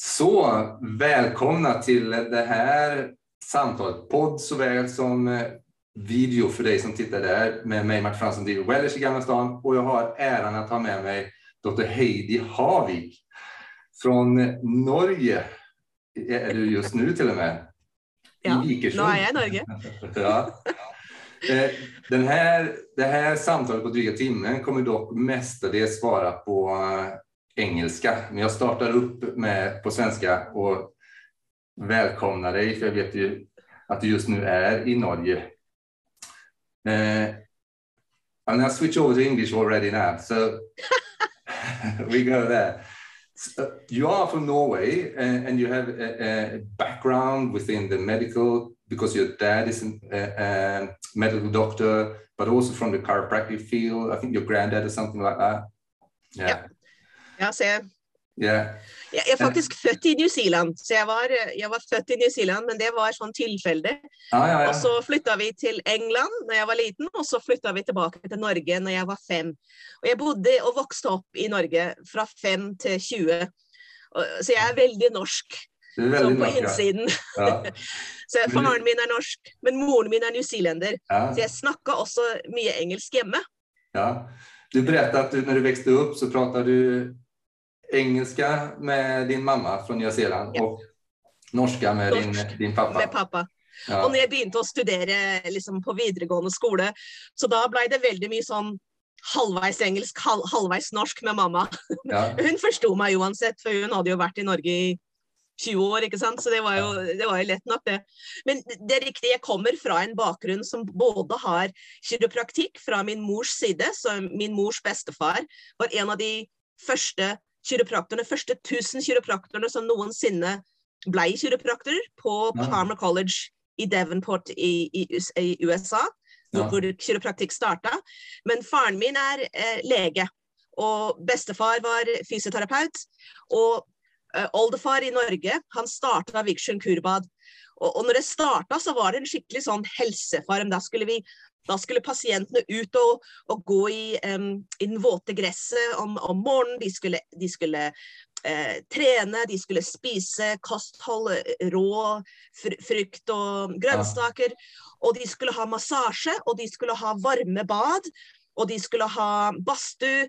Så välkomna till det här samtalet, podd såväl som eh, video för dig som tittar där med mig Martin Fransson, driver Wellers i Gamla stan och jag har äran att ha med mig Dr. Heidi Havik från Norge, är du just nu till och med? Ja, nu är jag i Norge. ja. Eh, den här, det här samtalet på dryga timmen kommer dock mestadels svara på engelska, men jag startar upp med på svenska och välkomnar dig, för jag vet ju att du just nu är i Norge. Uh, I'm to switch over to English already now, so we go there. So you are from Norway and, and you have a, a, background within the medical because your dad is a, a, medical doctor, but also from the chiropractic field. I think your granddad is something like that. Yeah. Yeah, se. so Yeah. Jeg er faktisk født i New Zealand, så jeg var, jeg var født i New Zealand, men det var sånn tilfeldig. Ah, ja, ja. Og så flytta vi til England når jeg var liten, og så flytta vi tilbake til Norge når jeg var fem. Og jeg bodde og vokste opp i Norge fra fem til 20, så jeg er veldig norsk. Sånn på innsiden. Ja. så Faren min er norsk, men moren min er newzealender. Ja. Så jeg snakka også mye engelsk hjemme. Ja. Du fortalte at du, når du vokste opp, så pratet du engelska med din mamma fra Nya Zeeland ja. og norska med din, din, pappa. Med pappa. Ja. Og når jeg begynte å studere liksom, på videregående skole, så da ble det veldig mye sånn halvveis engelsk, halv, halvveis norsk med mamma. Ja. Hun forsto meg uansett, for hun hadde jo vært i Norge i 20 år, ikke sant? så det var, jo, det var jo lett nok, det. Men det er riktig, jeg kommer fra en bakgrunn som både har kiropraktikk fra min mors side, så min mors bestefar var en av de første kiropraktorene, første 1000 kiropraktorene som noensinne ble kiropraktorer på Palmer College i Devonport i, i, i USA, ja. hvor kiropraktikk starta. Men faren min er eh, lege, og bestefar var fysioterapeut. Og eh, oldefar i Norge, han starta Viksjøen kurbad. Og, og når det starta, så var det en skikkelig sånn helsefarm. Da skulle vi da skulle pasientene ut og, og gå i, um, i, den våte gresset om, om morgenen. De skulle, de skulle eh, trene, de skulle spise kosthold, rå fr frukt og grønnsaker. Og de skulle ha massasje, og de skulle ha varme bad. Og de skulle ha badstue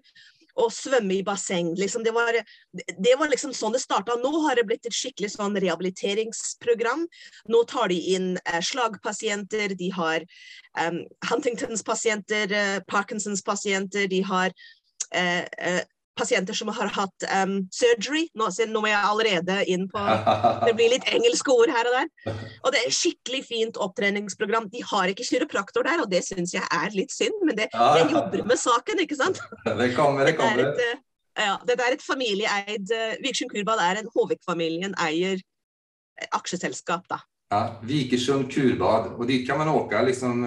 og svømme i basseng. Liksom, det, var, det, var, liksom sånn det starta. Nå har det blitt et skikkelig sånn rehabiliteringsprogram. Nå tar de inn eh, slagpasienter, de har um, Huntingtons pasienter, eh, Parkinsons pasienter, de har eh, uh, pasienter som har hatt um, surgery. Nå, nå, må jeg allerede inn på Det blir litt engelske ord her og der. Og det er skikkelig fint opptreningsprogram. De har ikke kiropraktor der, og det syns jeg er litt synd, men det, jeg jobber med saken, ikke sant? Det kommer, det kommer. Dette er et, uh, ja, dette er et familieeid uh, Vikersund Kurbad er en Håvik-familien eier aksjeselskap, da. Ja, Vikersund Kurbad, og dit kan man åke liksom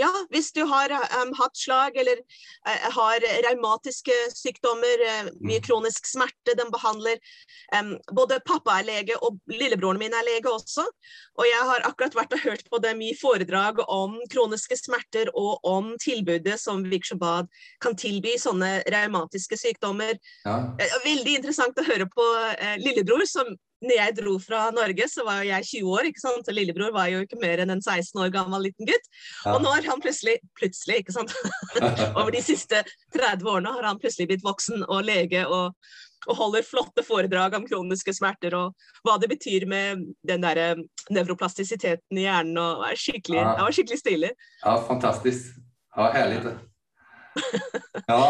ja, hvis du har um, hatt slag eller uh, har raumatiske sykdommer, uh, mye mm. kronisk smerte den behandler. Um, både pappa er lege og lillebroren min er lege også. Og jeg har akkurat vært og hørt på dem i foredrag om kroniske smerter og om tilbudet som Vikshabad kan tilby sånne raumatiske sykdommer. Ja. Veldig interessant å høre på uh, lillebror, som når jeg dro fra Norge, så var jeg 20 år, ikke sant? og lillebror var jo ikke mer enn en 16 år gammel liten gutt. Og nå har han plutselig, plutselig, ikke sant, over de siste 30 årene har han plutselig blitt voksen og lege og, og holder flotte foredrag om kroniske smerter og hva det betyr med den der eh, nevroplastisiteten i hjernen. og er skikkelig, ja. Var skikkelig stilig. Ja, fantastisk. Ja, herlig. Ja,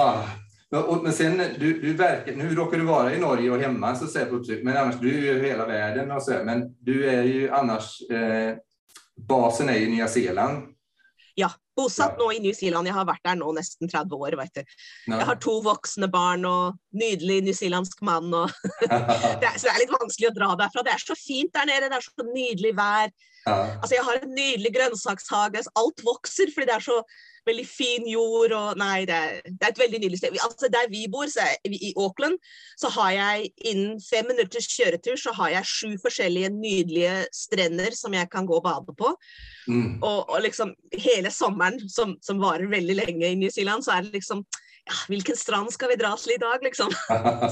men sen, du, du verkar, nu råkar du vara i Norge och hemma, så säga, på men annars du är ju hela världen. Och så, men du är ju annars, eh, basen är i Nya Zeeland. Ja, bosatt ja. nå i New Zealand. Jeg har vært der nå nesten 30 år. vet du. Ja. Jeg har to voksne barn og nydelig newzealandsk mann. Og det er, så det er litt vanskelig å dra derfra. Det er så fint der nede, det er så nydelig vær. Altså, Jeg har en nydelig grønnsakshage. Alt vokser fordi det er så veldig fin jord og Nei, det er, det er et veldig nydelig sted. Altså, der vi bor, er, i Auckland, så har jeg innen fem minutters kjøretur så har jeg sju forskjellige nydelige strender som jeg kan gå og bade på. Mm. Og, og, liksom hele sommeren, som, som, varer veldig lenge i New Zealand, så er det liksom ja, hvilken strand skal vi dra til i dag, liksom?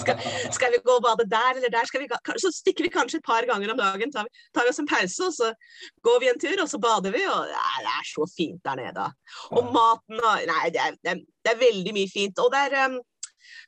Skal, skal, vi gå og bade der eller der? Vi, så stikker vi kanskje et par ganger om dagen. Tar vi, tar vi oss en pause, og så går vi en tur, og så bader vi. Og ja, det er så fint der nede. Og maten og Nei, det er, det er, det er veldig mye fint. Og det er um,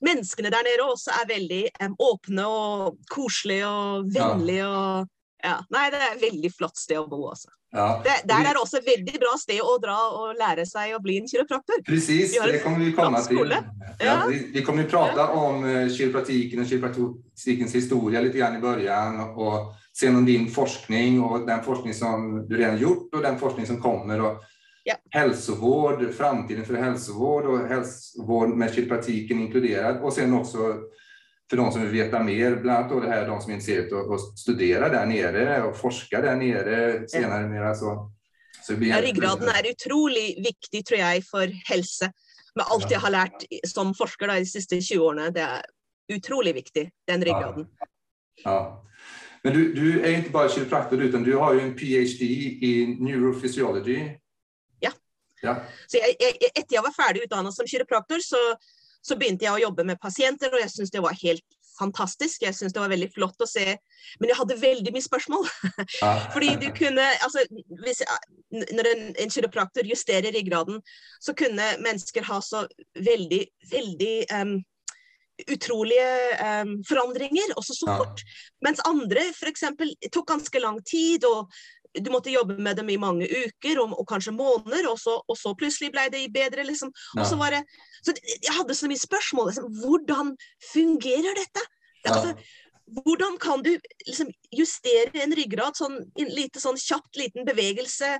Menneskene der nede også er veldig um, åpne og koselige og vennlige. og ja. Nei, det er et veldig flott sted å bo, altså. Ja. Det, der er det også et veldig bra sted å dra og lære seg å bli en kiropraktor. Precis, det kommer vi komme til. Ja, vi, vi, kommer å prate om uh, og och historie litt i början Og se om din forskning og den forskning som du redan gjort og den forskning som kommer. og ja. Hälsovård, framtiden for hälsovård og hälsovård med kiropraktiken inkludert. Og sen också för de som vill veta mer, bland annat då det här, de som är intresserade av att studera där nere och forska där nere senere. Mer, så, så ja, ryggraden er utrolig viktig, tror jeg, for helse. Med alt jeg har lært som forsker da, de siste 20 årene. Det er utrolig viktig, den ryggraden. Ja. ja. Men du, du, er ikke bare kiropraktor, utan du har jo en ph.d. i neurophysiology. Ja. ja. Så jeg, jeg, etter jeg var ferdig utdannet som kiropraktor, så så begynte jeg å jobbe med pasienter, og jeg syntes det var helt fantastisk. Jeg syntes det var veldig flott å se. Men jeg hadde veldig mye spørsmål. Fordi du kunne altså, hvis, Når en, en kiropraktor justerer graden, så kunne mennesker ha så veldig, veldig um, utrolige um, forandringer, også så fort. Mens andre f.eks. tok ganske lang tid, og du måtte jobbe med dem i mange uker og, og kanskje måneder, og så, og så, plutselig ble det bedre. Liksom. Og så var det, så jeg hadde så mye spørsmål. Liksom, hvordan fungerer dette? Altså, hvordan kan du liksom, justere en ryggrad, sånn, en lite sånn kjapt liten bevegelse,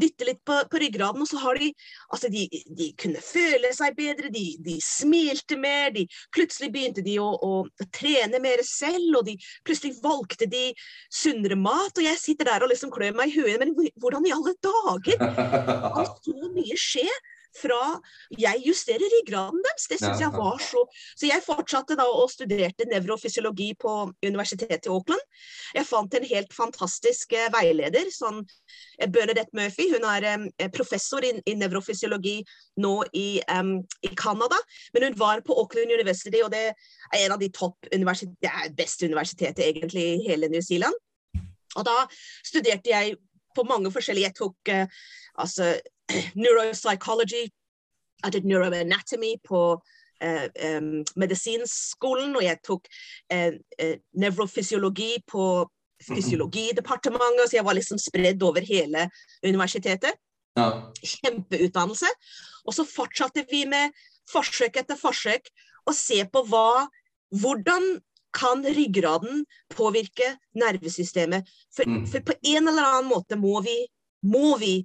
dytte litt på, på ryggraden, og så har de Altså, de, de kunne føle seg bedre, de, de, smilte mer, de Plutselig begynte de å, å, trene mer selv, og de plutselig valgte de sunnere mat, og jeg sitter der og liksom klør meg i huet, men hvordan i alle dager? Kan så mye skje? Fra jeg justerer ryggraden deres. Det syns jeg var så Så jeg fortsatte da og studerte nevrofysiologi på universitetet i Auckland. Jeg fant en helt fantastisk eh, veileder, sånn eh, Bernadette Murphy. Hun er um, professor i, i, nevrofysiologi nå i, um, i Canada. Men hun var på Auckland University, og det er en av de topp universitet, det er beste universitetet egentlig i hele New Zealand. Og da studerte jeg på mange forskjellige Jeg tok uh, altså neuropsychology. Jeg tok neuroanatomy på uh, um, medisinskolen, og jeg tok uh, uh, nevrofysiologi på fysiologidepartementet, så jeg var liksom spredd over hele universitetet. Ja. Kjempeutdannelse. Og så fortsatte vi med forsøk etter forsøk å se på hva Hvordan kan ryggraden påvirke nervesystemet? For, mm. for på en eller annen måte må vi, må vi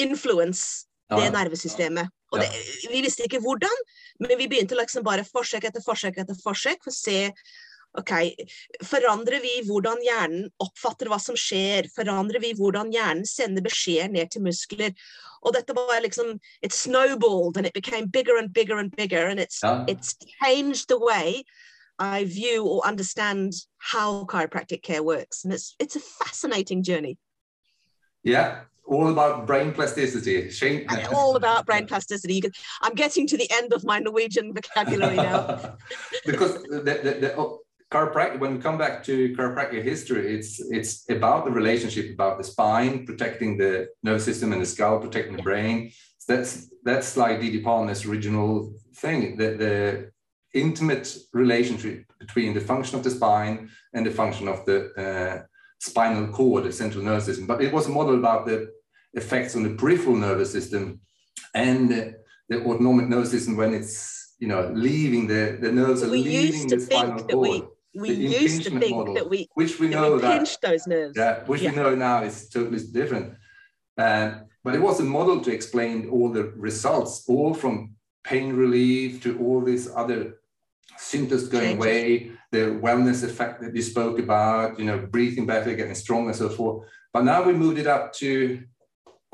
influence det nervesystemet. Og det, vi visste ikke hvordan, men vi begynte liksom bare forsøk etter forsøk etter forsøk for å se ok, Forandrer vi hvordan hjernen oppfatter hva som skjer? Forandrer vi hvordan hjernen sender beskjeder ned til muskler? Og dette var liksom It snowballed and it became bigger and bigger and bigger. And it's, ja. it's changed the way I view or understand how chiropractic care works. And it's, it's a fascinating journey. Yeah, all about brain plasticity. all about brain plasticity. Can, I'm getting to the end of my Norwegian vocabulary now. because the, the, the oh, chiropractic, when we come back to chiropractic history, it's it's about the relationship about the spine, protecting the nervous system and the skull, protecting the brain. So that's that's like D.D. Palmer's original thing. The, the intimate relationship between the function of the spine and the function of the uh, spinal cord, the central nervous system. But it was a model about the effects on the peripheral nervous system and the, the autonomic nervous system when it's you know leaving the the nerves are we leaving the spinal cord. We, we used to think model, that we which we know that, pinched those nerves. Yeah, which yeah. we know now is totally different. Um, but it was a model to explain all the results, all from pain relief to all these other symptoms going Changes. away, the wellness effect that you spoke about, you know, breathing better, getting stronger, so forth. But now we moved it up to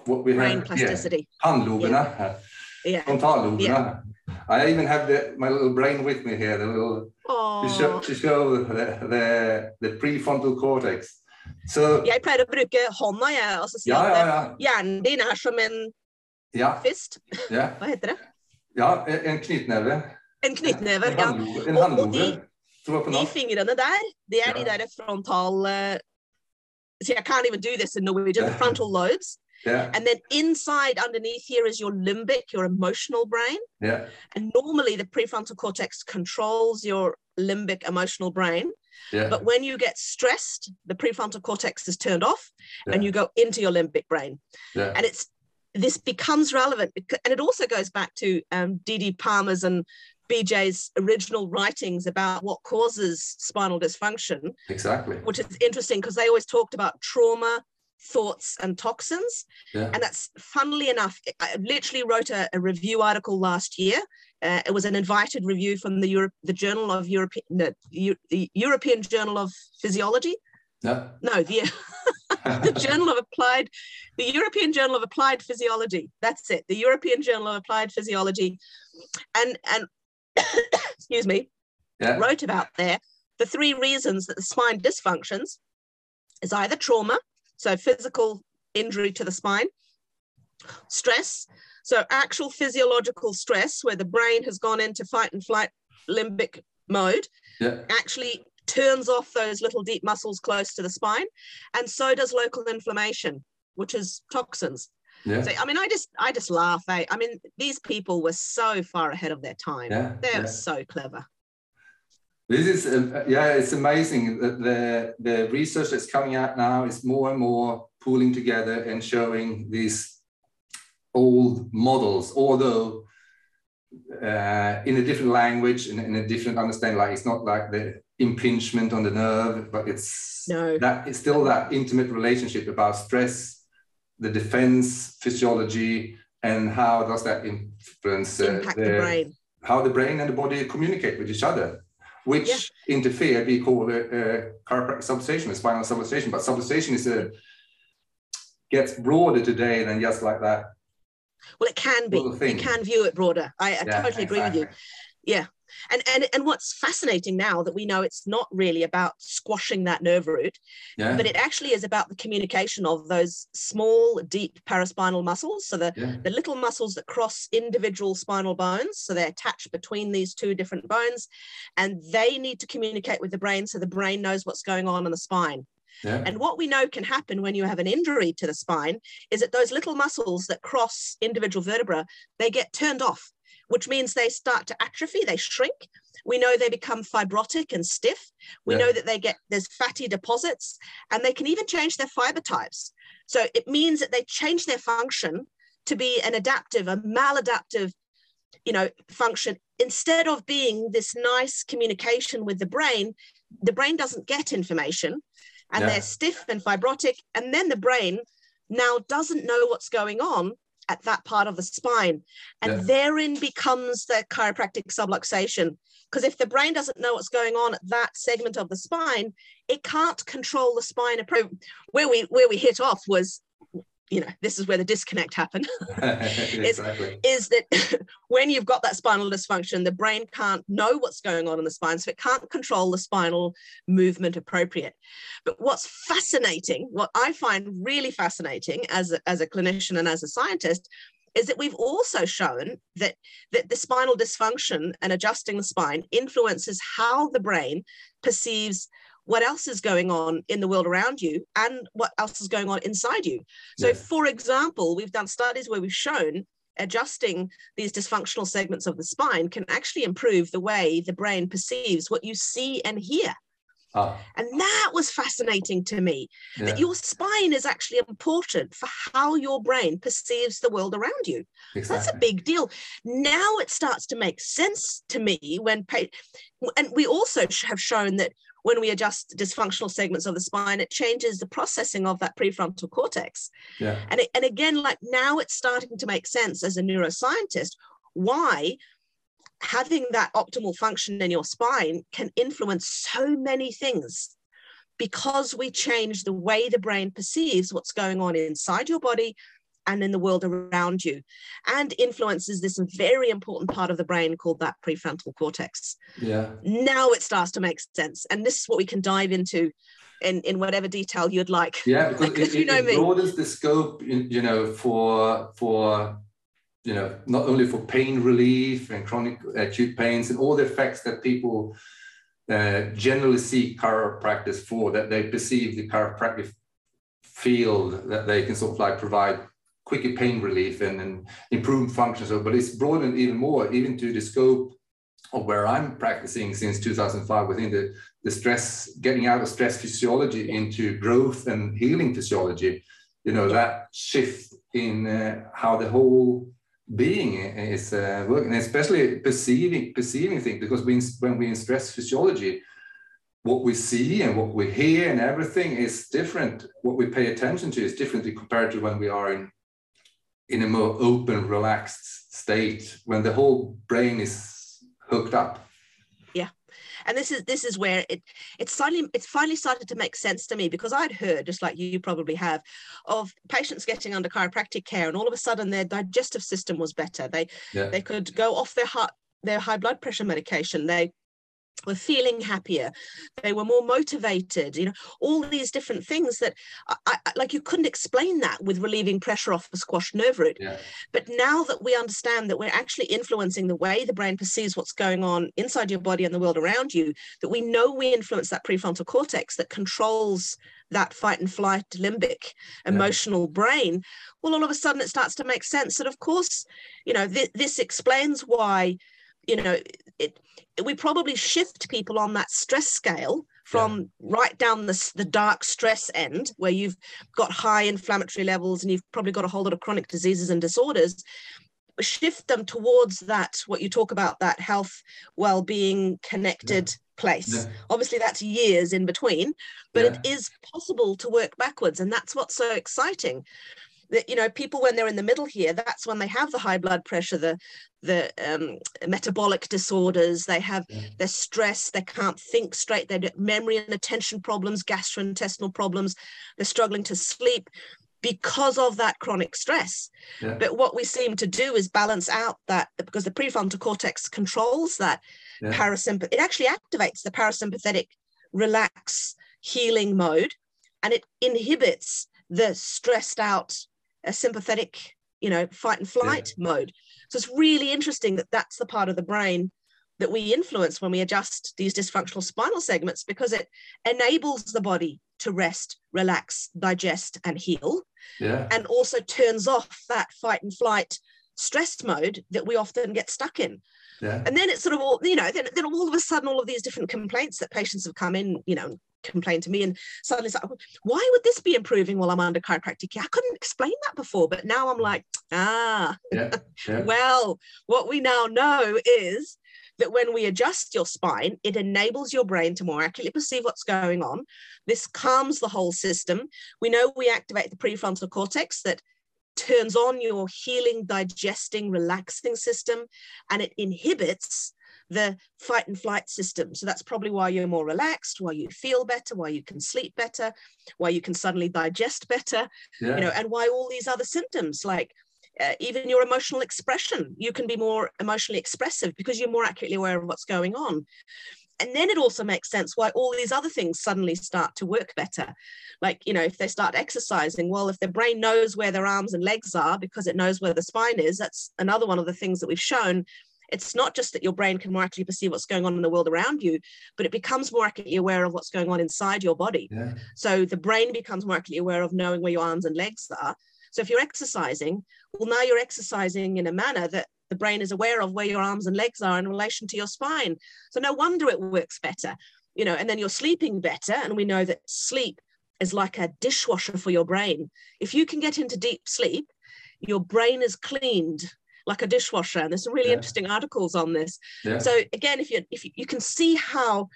what we Brain have plasticity. Yeah, handloberna, yeah. frontalloberna. Yeah. I even have the, my little brain with me here, the little to show, to show the, the, the prefrontal cortex. So, jeg pleier å bruke hånda, jeg, og så si ja, ja, ja. hjernen din er som en fist. Hva heter det? Ja, en knyttneve. En knyttneve, ja. En handlove, de- tror jeg på De norsk. fingrene der, det er de Ja. der frontal uh, See, I can't even do this in Norwegian. The frontal lobes. Ja, And then inside, underneath here, is your limbic, your emotional brain. ja, And normally, the prefrontal cortex controls your limbic emotional brain. ja. But when you get stressed, the prefrontal cortex is turned off and you go into your limbic brain. ja. And it's this becomes relevant because, and it also goes back to um, D.D. Palmer's and BJ's original writings about what causes spinal dysfunction, Exactly. which is interesting because they always talked about trauma, thoughts, and toxins. Yeah. And that's funnily enough, I literally wrote a, a review article last year. Uh, it was an invited review from the Europe, the Journal of European, no, Eu- the European Journal of Physiology. Ja. No, the the Journal of Applied, the European Journal of Applied Physiology. That's it. The European Journal of Applied Physiology, and and excuse me, Ja. wrote about there the three reasons that the spine dysfunctions is either trauma, so physical injury to the spine, stress, so actual physiological stress where the brain has gone into fight and flight limbic mode Ja. actually turns off those little deep muscles close to the spine and so does local inflammation which is toxins Ja. so i mean i just i just laugh eh? i mean these people were so far ahead of their time Yeah, they're yeah. so clever This is, uh, yeah, it's amazing that the, the research that's coming out now is more and more pooling together and showing these old models, although uh, in a different language and in a different understanding, like it's not like the impingement on the nerve, but it's No. that it's still that intimate relationship about stress, the defense physiology, and how does that influence uh, impact the brain how the brain and the body communicate with each other, which Yeah. interfere. We call it uh, chiropractic subluxation, spinal subluxation, but subluxation is a gets broader today than just like that. well it can be you can view it broader i, I Yeah, totally agree with you exactly. And, and and what's fascinating now that we know it's not really about squashing that nerve root Yeah, but it actually is about the communication of those small deep paraspinal muscles. So the yeah, the little muscles that cross individual spinal bones. So they're attached between these two different bones, and they need to communicate with the brain so the brain knows what's going on in the spine. yeah, And what we know can happen when you have an injury to the spine is that those little muscles that cross individual vertebra, they get turned off, which means they start to atrophy, they shrink. We know they become fibrotic and stiff. We Yeah. know that they get there's fatty deposits and they can even change their fiber types. So it means that they change their function to be an adaptive, a maladaptive, you know, function instead of being this nice communication with the brain. The brain doesn't get information and Yeah. they're stiff and fibrotic. And then the brain now doesn't know what's going on at that part of the spine. And Yeah. therein becomes the chiropractic subluxation. Because if the brain doesn't know what's going on at that segment of the spine, it can't control the spine. Where we where we hit off was, you know, this is where the disconnect happened exactly. is that when you've got that spinal dysfunction, the brain can't know what's going on in the spine, so it can't control the spinal movement appropriate. But what's fascinating, what I find really fascinating as a, as a clinician and as a scientist, is that we've also shown that that the spinal dysfunction and adjusting the spine influences how the brain perceives what else is going on in the world around you and what else is going on inside you. So, Yeah. for example, we've done studies where we've shown adjusting these dysfunctional segments of the spine can actually improve the way the brain perceives what you see and hear. Ah, And that was fascinating to me yeah. that your spine is actually important for how your brain perceives the world around you. That's a big deal. Now it starts to make sense to me when, and we also have shown that when we adjust dysfunctional segments of the spine, it changes the processing of that prefrontal cortex. Yeah, And, it, and again, like now it's starting to make sense as a neuroscientist why having that optimal function in your spine can influence so many things because we change the way the brain perceives what's going on inside your body and in the world around you and influences this very important part of the brain called that prefrontal cortex yeah. now it starts to make sense and this is what we can dive into in, in whatever detail you'd like Yeah, because Because it, you know it me. broadens the scope, you you know, for for you know, not only for pain relief and chronic acute pains and all the effects that people uh, generally see chiropractic for, that they perceive the chiropractic field that they can sort of like provide quicker pain relief and, and improve function. So, but it's broadened even more, even to the scope of where I'm practicing since 2005 within the, the stress, getting out of stress physiology into growth and healing physiology. You know, that shift in uh, how the whole being is uh, working, especially perceiving perceiving things. Because we, when we in stress physiology, what we see and what we hear and everything is different. What we pay attention to is differently compared to when we are in in a more open, relaxed state, when the whole brain is hooked up. Yeah, and this is this is where it it's finally it's finally started to make sense to me because I'd heard just like you probably have of patients getting under chiropractic care and all of a sudden their digestive system was better. They yeah. they could go off their heart their high blood pressure medication. They were feeling happier they were more motivated you know all these different things that I, I, like you couldn't explain that with relieving pressure off a squashed nerve root yeah. but now that we understand that we're actually influencing the way the brain perceives what's going on inside your body and the world around you that we know we influence that prefrontal cortex that controls that fight and flight limbic emotional yeah. brain well all of a sudden it starts to make sense that of course you know th- this explains why you know it, we probably shift people on that stress scale from yeah. right down the, the dark stress end where you've got high inflammatory levels and you've probably got a whole lot of chronic diseases and disorders shift them towards that what you talk about that health well-being connected yeah. place yeah. obviously that's years in between but it is possible to work backwards and that's what's so exciting that you know people when they're in the middle here that's when they have the high blood pressure the the um, metabolic disorders they have yeah. they're stressed they can't think straight they get memory and attention problems gastrointestinal problems they're struggling to sleep because of that chronic stress yeah. but what we seem to do is balance out that because the prefrontal cortex controls that yeah. parasympathetic it actually activates the parasympathetic relax healing mode and it inhibits the stressed out a sympathetic, you know, fight and flight yeah. mode. So it's really interesting that that's the part of the brain that we influence when we adjust these dysfunctional spinal segments because it enables the body to rest, relax, digest, and heal. Yeah. And also turns off that fight and flight stress mode that we often get stuck in. Yeah. And then it's sort of all, you know, then, then all of a sudden, all of these different complaints that patients have come in, you know, complain to me and suddenly it's like why would this be improving while i'm under chiropractic care i couldn't explain that before but now i'm like ah yeah, yeah. well what we now know is that when we adjust your spine it enables your brain to more accurately perceive what's going on this calms the whole system we know we activate the prefrontal cortex that turns on your healing digesting relaxing system and it inhibits the fight and flight system. So that's probably why you're more relaxed, why you feel better, why you can sleep better, why you can suddenly digest better, yeah. you know, and why all these other symptoms like uh, even your emotional expression, you can be more emotionally expressive because you're more accurately aware of what's going on. And then it also makes sense why all these other things suddenly start to work better. Like, you know, if they start exercising, well, if their brain knows where their arms and legs are because it knows where the spine is, that's another one of the things that we've shown it's not just that your brain can more accurately perceive what's going on in the world around you, but it becomes more accurately aware of what's going on inside your body. Yeah. So the brain becomes more accurately aware of knowing where your arms and legs are. So if you're exercising, well, now you're exercising in a manner that the brain is aware of where your arms and legs are in relation to your spine. So no wonder it works better, you know, and then you're sleeping better. And we know that sleep is like a dishwasher for your brain. If you can get into deep sleep, your brain is cleaned like a dishwasher. And there's some really yeah. interesting articles on this. Yeah. So again, if you if you, you can see how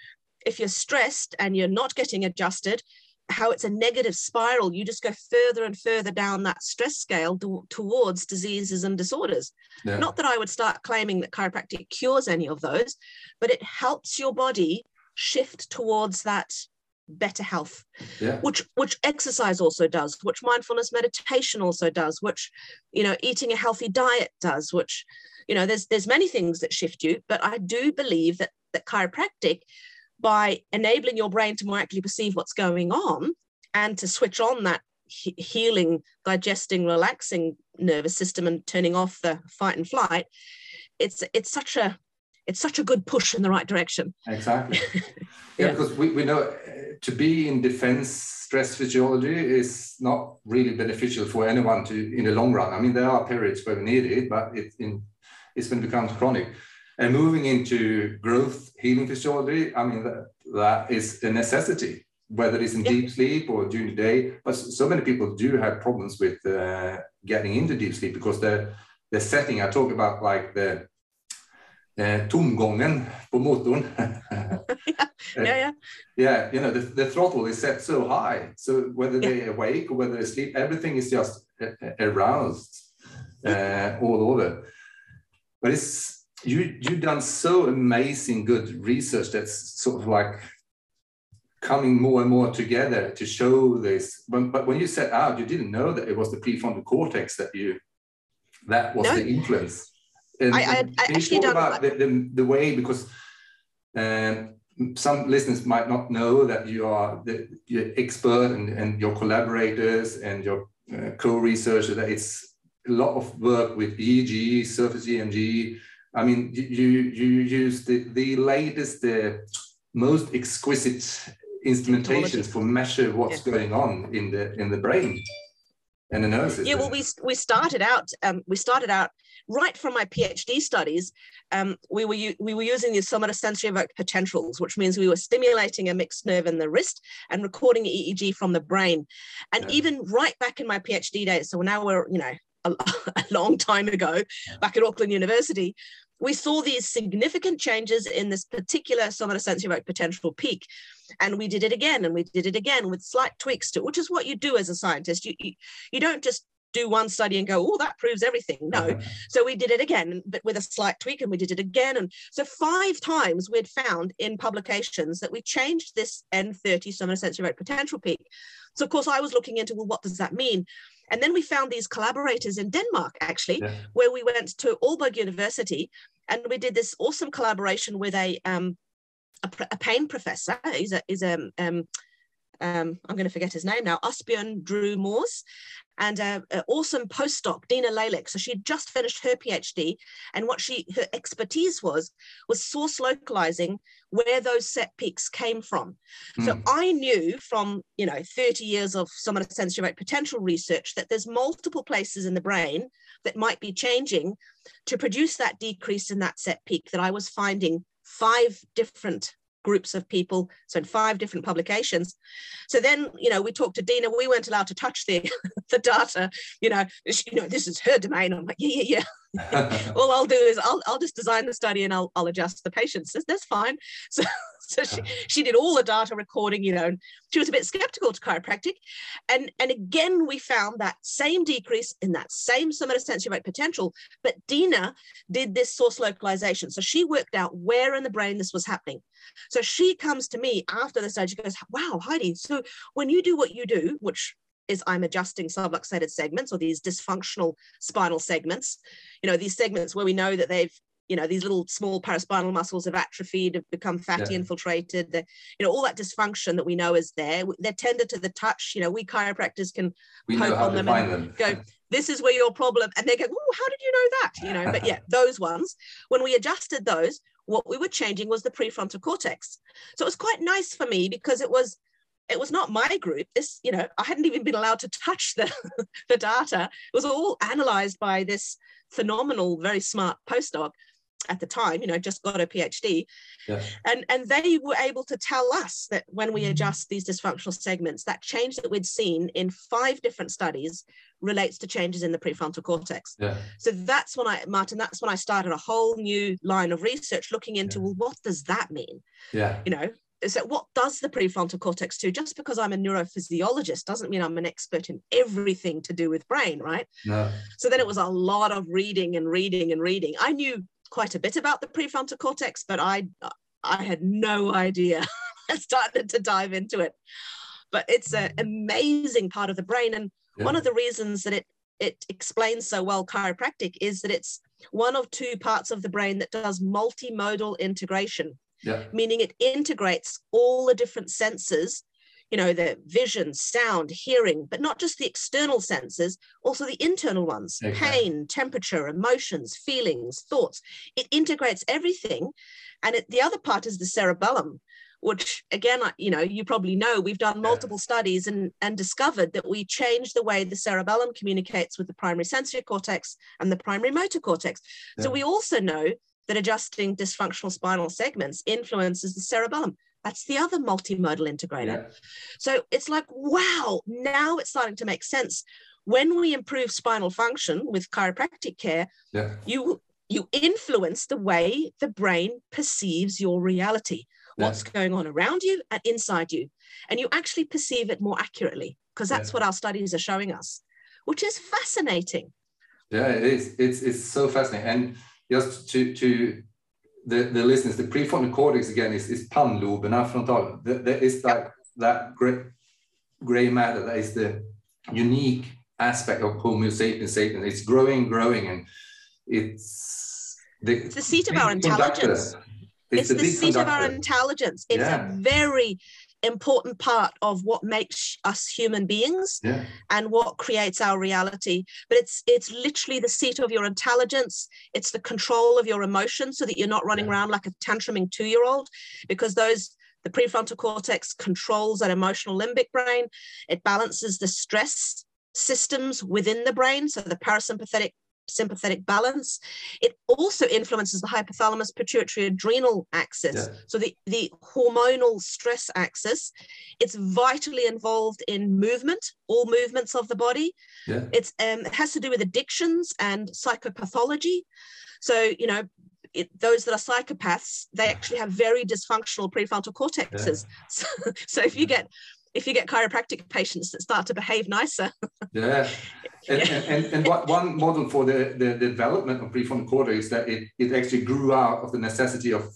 if you're stressed and you're not getting adjusted, how it's a negative spiral. You just go further and further down that stress scale to, towards diseases and disorders. Yeah. Not that I would start claiming that chiropractic cures any of those, but it helps your body shift towards that better health yeah. which which exercise also does which mindfulness meditation also does which you know eating a healthy diet does which you know there's there's many things that shift you but i do believe that that chiropractic by enabling your brain to more accurately perceive what's going on and to switch on that he- healing, digesting, relaxing nervous system and turning off the fight and flight, it's it's such a it's such a good push in the right direction. Exactly. yeah, yeah, because we, we know uh, to be in defense, stress physiology is not really beneficial for anyone to in the long run. I mean, there are periods where we need it, but it in it's when it becomes chronic. And moving into growth healing physiology, I mean, that, that is a necessity, whether it's in yeah. deep sleep or during the day. But so many people do have problems with uh, getting into deep sleep because the, the setting, I talk about like the eh, tomgången på motorn. yeah, yeah. Yeah, you know, the, the throttle is set so high. So whether yeah. they're awake or whether they sleep, everything is just uh, aroused uh, all over. But it's you you've done so amazing good research that's sort of like coming more and more together to show this. But, but when you set out, you didn't know that it was the prefrontal cortex that you that was no. the influence. And, I, I, I actually talk about the, the, the, way because um, some listeners might not know that you are the you're expert and, and your collaborators and your uh, co-researcher that it's a lot of work with EEG, surface EMG. I mean, you you use the the latest, the most exquisite instrumentations for measure what's yeah. going on in the in the brain and the system. Yeah, well, we we started out um, we started out right from my PhD studies, um, we, were, we were using the somatosensory evoked potentials, which means we were stimulating a mixed nerve in the wrist and recording EEG from the brain. And yeah. even right back in my PhD days, so now we're, you know, a, a long time ago, back at Auckland University, we saw these significant changes in this particular somatosensory potential peak. And we did it again and we did it again with slight tweaks to it, which is what you do as a scientist. You, you, you don't just do one study and go, oh, that proves everything. No. Uh-huh. So we did it again, but with a slight tweak, and we did it again. And so five times we'd found in publications that we changed this N30 somatosensory evoked potential peak. So of course I was looking into, well, what does that mean? And then we found these collaborators in Denmark, actually, yeah. where we went to Aalborg University and we did this awesome collaboration with a um, a, a pain professor. He's a, he's a um, um, I'm going to forget his name now, Asbjørn Drew Moores, and an awesome postdoc, Dina Lelic. So she'd just finished her PhD, and what she her expertise was was source localizing where those set peaks came from. Mm. So hmm. I knew from you know 30 years of somatosensory evoked potential research that there's multiple places in the brain that might be changing to produce that decrease in that set peak that I was finding five different groups of people, so in five different publications. So then, you know, we talked to Dina. We weren't allowed to touch the the data. You know, you know, this is her domain. I'm like, yeah, yeah, yeah. All I'll do is I'll I'll just design the study and I'll I'll adjust the patients. That's, that's fine. So so she, uh-huh. she did all the data recording, you know, and she was a bit skeptical to chiropractic. And, and again, we found that same decrease in that same somatosensory evoked potential, but Dina did this source localization. So she worked out where in the brain this was happening. So she comes to me after the study, she goes, wow, Heidi, so when you do what you do, which is I'm adjusting subluxated segments or these dysfunctional spinal segments, you know, these segments where we know that they've you know these little small paraspinal muscles have atrophied have become fatty yeah. infiltrated the, you know all that dysfunction that we know is there they're tender to the touch you know we chiropractors can we poke on them and them. go this is where your problem and they go oh how did you know that? You know but yeah those ones when we adjusted those what we were changing was the prefrontal cortex. So it was quite nice for me because it was it was not my group. This you know i hadn't even been allowed to touch the the data. It was all analyzed by this phenomenal very smart postdoc at the time, you know, just got a PhD. Yeah. And, and they were able to tell us that when we mm-hmm. adjust these dysfunctional segments, that change that we'd seen in five different studies relates to changes in the prefrontal cortex. Yeah. So that's when I, Martin, that's when I started a whole new line of research looking into, yeah. well, what does that mean? Yeah. You know, so what does the prefrontal cortex do? Just because I'm a neurophysiologist doesn't mean I'm an expert in everything to do with brain, right? No. So then it was a lot of reading and reading and reading. I knew quite a bit about the prefrontal cortex, but I I had no idea. I started to dive into it. But it's an amazing part of the brain. And yeah. one of the reasons that it it explains so well chiropractic is that it's one of two parts of the brain that does multimodal integration. Yeah. Meaning it integrates all the different senses you know, the vision, sound, hearing, but not just the external senses, also the internal ones okay. pain, temperature, emotions, feelings, thoughts. It integrates everything. And it, the other part is the cerebellum, which again, you know, you probably know we've done multiple yeah. studies and, and discovered that we change the way the cerebellum communicates with the primary sensory cortex and the primary motor cortex. Yeah. So we also know that adjusting dysfunctional spinal segments influences the cerebellum. That's the other multimodal integrator. Yeah. So it's like, wow, now it's starting to make sense. When we improve spinal function with chiropractic care, yeah. you you influence the way the brain perceives your reality, yeah. what's going on around you and inside you. And you actually perceive it more accurately because that's what our studies are showing us, which is fascinating. Yeah, it is. It's it's so fascinating. And just to to the, the listeners, the prefrontal cortex again is, is pannloberna frontal. There is that, that gray, gray matter that is the unique aspect of Homo sapiens sapiens. It's growing, growing, and it's the, it's the seat of our intelligence. It's, it's the seat conductor. of our intelligence. It's yeah. a very important part of what makes us human beings yeah. and what creates our reality but it's it's literally the seat of your intelligence it's the control of your emotions so that you're not running yeah. around like a tantruming two-year-old because those the prefrontal cortex controls that emotional limbic brain it balances the stress systems within the brain so the parasympathetic sympathetic balance. It also influences the hypothalamus pituitary adrenal axis. Yeah. So the, the hormonal stress axis. It's vitally involved in movement, all movements of the body. Yeah. It's um, it has to do with addictions and psychopathology. So, you know, it, those that are psychopaths, they actually have very dysfunctional prefrontal cortexes. Yeah. So, so if you get if you get chiropractic patients that start to behave nicer. yeah. And, and, and, what, one model for the, the, the development of prefrontal cortex is that it, it actually grew out of the necessity of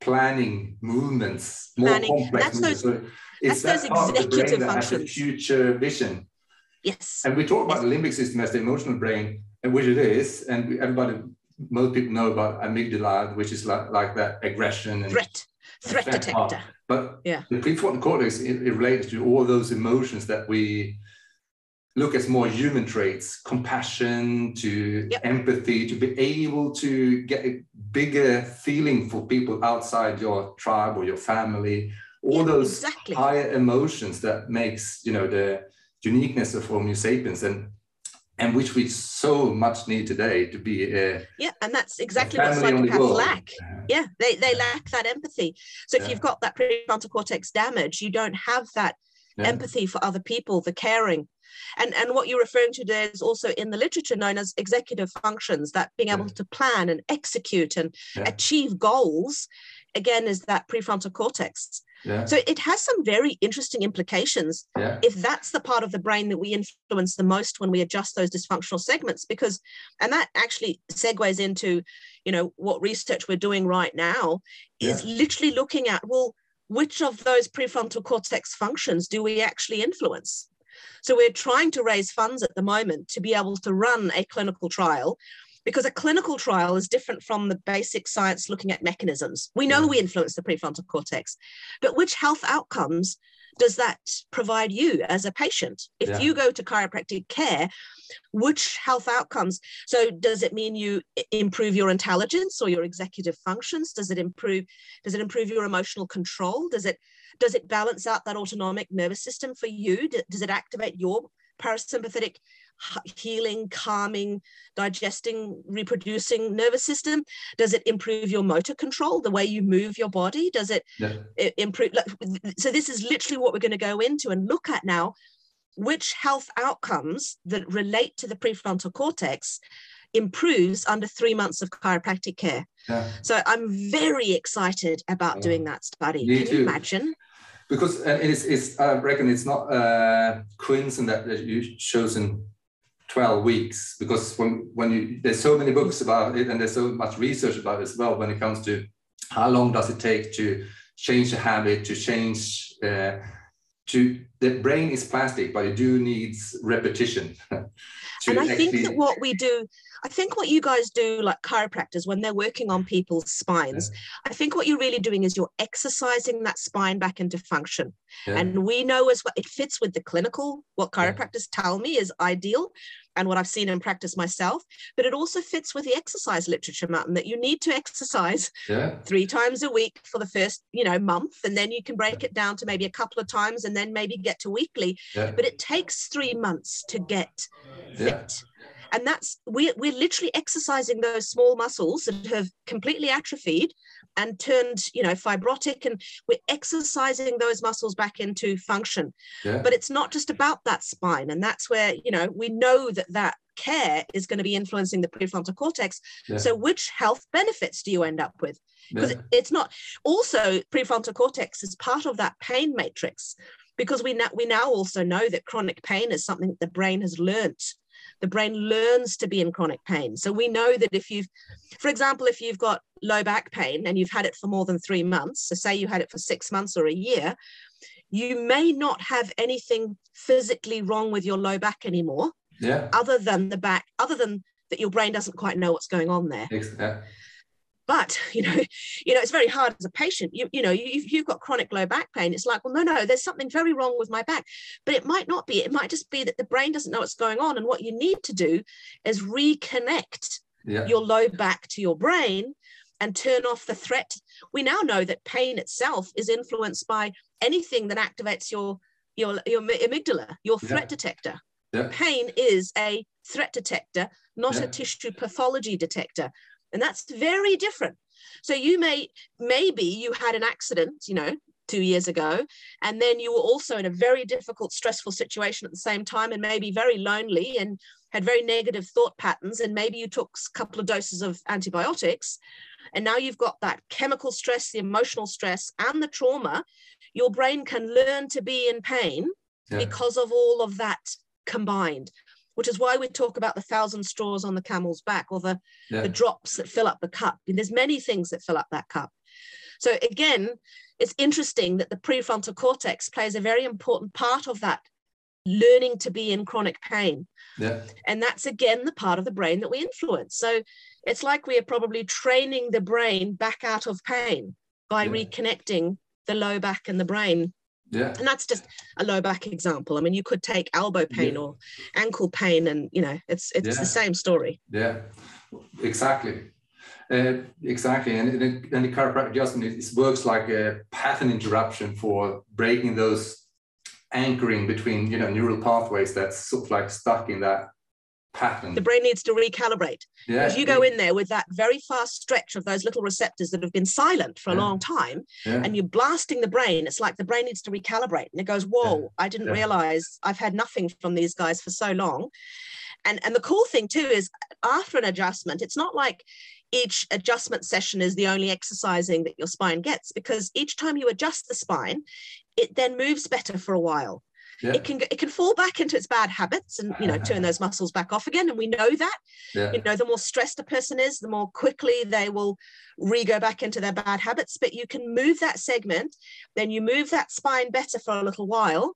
planning movements, more planning. complex that's movements. Those, so it's that's that those executive functions. future vision. Yes. And we talk about the limbic system as the emotional brain, and which it is, and everybody, most people know about amygdala, which is like, like that aggression and threat, threat detector. Part. But yeah. the prefrontal cortex it, it relates to all those emotions that we look as more human traits, compassion to yep. empathy, to be able to get a bigger feeling for people outside your tribe or your family, all yeah, those exactly. higher emotions that makes you know the uniqueness of Homo sapiens and and which we so much need today to be a, yeah and that's exactly what psychopaths lack. Yeah. They, they lack that empathy. So if yeah. you've got that prefrontal cortex damage you don't have that yeah. empathy for other people the caring. And and what you're referring to there is also in the literature known as executive functions that being able yeah. to plan and execute and achieve goals again is that prefrontal cortex yeah. So it has some very interesting implications yeah. if that's the part of the brain that we influence the most when we adjust those dysfunctional segments because and that actually segues into you know what research we're doing right now is yeah. literally looking at well which of those prefrontal cortex functions do we actually influence so we're trying to raise funds at the moment to be able to run a clinical trial because a clinical trial is different from the basic science looking at mechanisms. We know we influence the prefrontal cortex, but which health outcomes does that provide you as a patient? If yeah. you go to chiropractic care, which health outcomes? So does it mean you improve your intelligence or your executive functions? Does it improve does it improve your emotional control? Does it does it balance out that autonomic nervous system for you? Does it activate your parasympathetic healing, calming, digesting, reproducing nervous system? Does it improve your motor control, the way you move your body? Does it yeah. improve? So, this is literally what we're going to go into and look at now which health outcomes that relate to the prefrontal cortex improves under three months of chiropractic care. Yeah. So I'm very excited about doing that study. Me Can too. you imagine? Because it's, it's, I reckon it's not uh, coincident that you've chosen 12 weeks because when, when you, there's so many books about it and there's so much research about it as well when it comes to how long does it take to change a habit to change uh, to the brain is plastic but it do needs repetition. And i think that what we do I think what you guys do, like chiropractors, when they're working on people's spines, yeah. I think what you're really doing is you're exercising that spine back into function. Yeah. And we know as well, it fits with the clinical, what chiropractors yeah. tell me is ideal and what I've seen in practice myself, but it also fits with the exercise literature, Martin, that you need to exercise three times a week for the first, you know, month, and then you can break it down to maybe a couple of times and then maybe get to weekly. But it takes three months to get fit and that's we're, we're literally exercising those small muscles that have completely atrophied and turned you know fibrotic and we're exercising those muscles back into function yeah. but it's not just about that spine and that's where you know we know that that care is going to be influencing the prefrontal cortex yeah. so which health benefits do you end up with because yeah. it's not also prefrontal cortex is part of that pain matrix because we now we now also know that chronic pain is something the brain has learnt the brain learns to be in chronic pain. So we know that if you've, for example, if you've got low back pain and you've had it for more than three months, so say you had it for six months or a year, you may not have anything physically wrong with your low back anymore. Yeah. Other than the back, other than that your brain doesn't quite know what's going on there. Yeah but you know you know it's very hard as a patient. You, you know you, you've got chronic low back pain. It's like well no no there's something very wrong with my back. But it might not be. It might just be that the brain doesn't know what's going on. And what you need to do is reconnect yeah. your low back to your brain and turn off the threat. We now know that pain itself is influenced by anything that activates your your your amygdala your threat yeah. detector. Yeah. pain is a threat detector not a tissue pathology detector and that's very different so you may maybe you had an accident you know two years ago and then you were also in a very difficult stressful situation at the same time and maybe very lonely and had very negative thought patterns and maybe you took a couple of doses of antibiotics and now you've got that chemical stress the emotional stress and the trauma your brain can learn to be in pain yeah. because of all of that combined which is why we talk about the thousand straws on the camel's back or the, yeah. the drops that fill up the cup. And there's many things that fill up that cup. So again, it's interesting that the prefrontal cortex plays a very important part of that learning to be in chronic pain. Yeah. And that's again the part of the brain that we influence. So it's like we are probably training the brain back out of pain by yeah. reconnecting the low back and the brain yeah. And that's just a low back example. I mean, you could take elbow pain yeah. or ankle pain, and you know, it's it's yeah. the same story. Yeah, exactly. Uh, exactly, and, and the chiropractic adjustment it works like a pattern interruption for breaking those anchoring between you know neural pathways that's sort of like stuck in that pattern. The brain needs to recalibrate. Yeah. Because you go in there with that very fast stretch of those little receptors that have been silent for a yeah. long time, yeah. and you're blasting the brain. It's like the brain needs to recalibrate. And it goes, Whoa. I didn't realize I've had nothing from these guys for so long. And, and the cool thing too is after an adjustment, it's not like each adjustment session is the only exercising that your spine gets because each time you adjust the spine, it then moves better for a while yeah. it can it can fall back into its bad habits and you know turn those muscles back off again and we know that yeah. you know the more stressed a person is the more quickly they will re-go back into their bad habits but you can move that segment then you move that spine better for a little while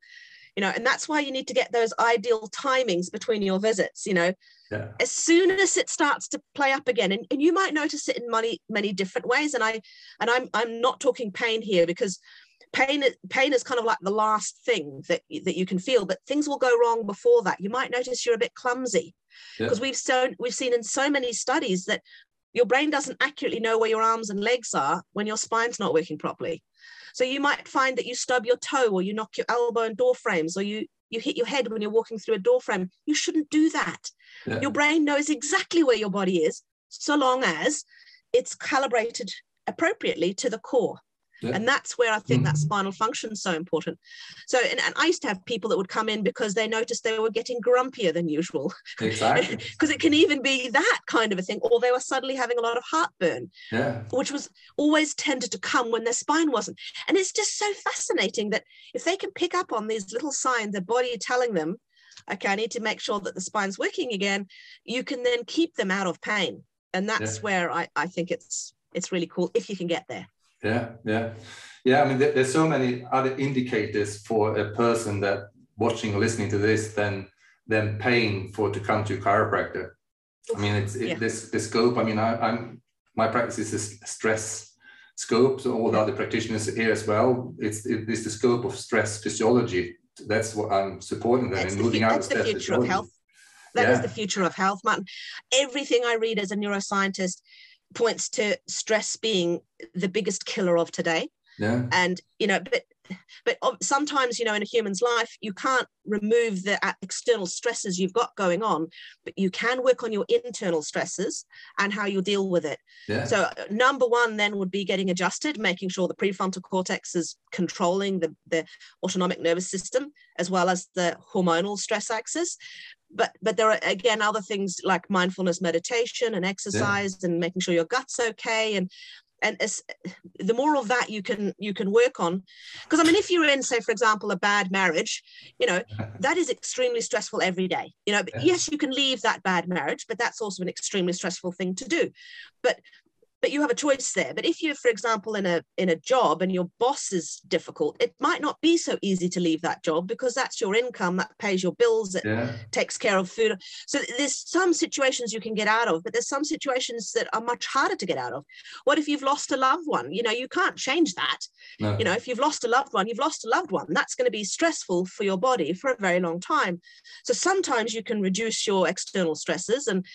you know and that's why you need to get those ideal timings between your visits you know yeah. as soon as it starts to play up again and, and you might notice it in many many different ways and i and i'm i'm not talking pain here because pain pain is kind of like the last thing that that you can feel but things will go wrong before that. You might notice you're a bit clumsy. Because yeah. we've so we've seen in so many studies that your brain doesn't accurately know where your arms and legs are when your spine's not working properly. So you might find that you stub your toe or you knock your elbow in door frames or you you hit your head when you're walking through a door frame you shouldn't do that. Yeah. your brain knows exactly where your body is so long as it's calibrated appropriately to the core yeah. And that's where I think that mm-hmm. spinal function is so important. So, and, and, I used to have people that would come in because they noticed they were getting grumpier than usual. Exactly. Because it can even be that kind of a thing, or they were suddenly having a lot of heartburn, yeah. which was always tended to come when their spine wasn't. And it's just so fascinating that if they can pick up on these little signs, the body telling them, okay, I need to make sure that the spine's working again, you can then keep them out of pain. And that's yeah. where I, I think it's it's really cool if you can get there. Yeah, yeah, yeah. I mean, there, there's so many other indicators for a person that watching or listening to this than than paying for to come to a chiropractor. I mean, it's it, yeah. this the scope. I mean, I, I'm my practice is a stress scope. So all the other practitioners here as well. It's it, it's the scope of stress physiology. That's what I'm supporting. Them that's the, moving out. That's the future of health. That yeah. is the future of health, Martin. Everything I read as a neuroscientist points to stress being the biggest killer of today. Yeah. And you know, but but sometimes you know in a human's life you can't remove the uh, external stresses you've got going on but you can work on your internal stresses and how you deal with it yeah. so uh, number one then would be getting adjusted making sure the prefrontal cortex is controlling the, the autonomic nervous system as well as the hormonal stress axis but but there are again other things like mindfulness meditation and exercise yeah. and making sure your gut's okay and and as, the more of that you can you can work on because i mean if you're in say for example a bad marriage you know that is extremely stressful every day you know yeah. yes you can leave that bad marriage but that's also an extremely stressful thing to do but but you have a choice there. But if you're for example in a in a job and your boss is difficult it might not be so easy to leave that job because that's your income that pays your bills that yeah. takes care of food. So there's some situations you can get out of but there's some situations that are much harder to get out of. What if you've lost a loved one? You know you can't change that. No. you know if you've lost a loved one you've lost a loved one. That's going to be stressful for your body for a very long time. So sometimes you can reduce your external stresses and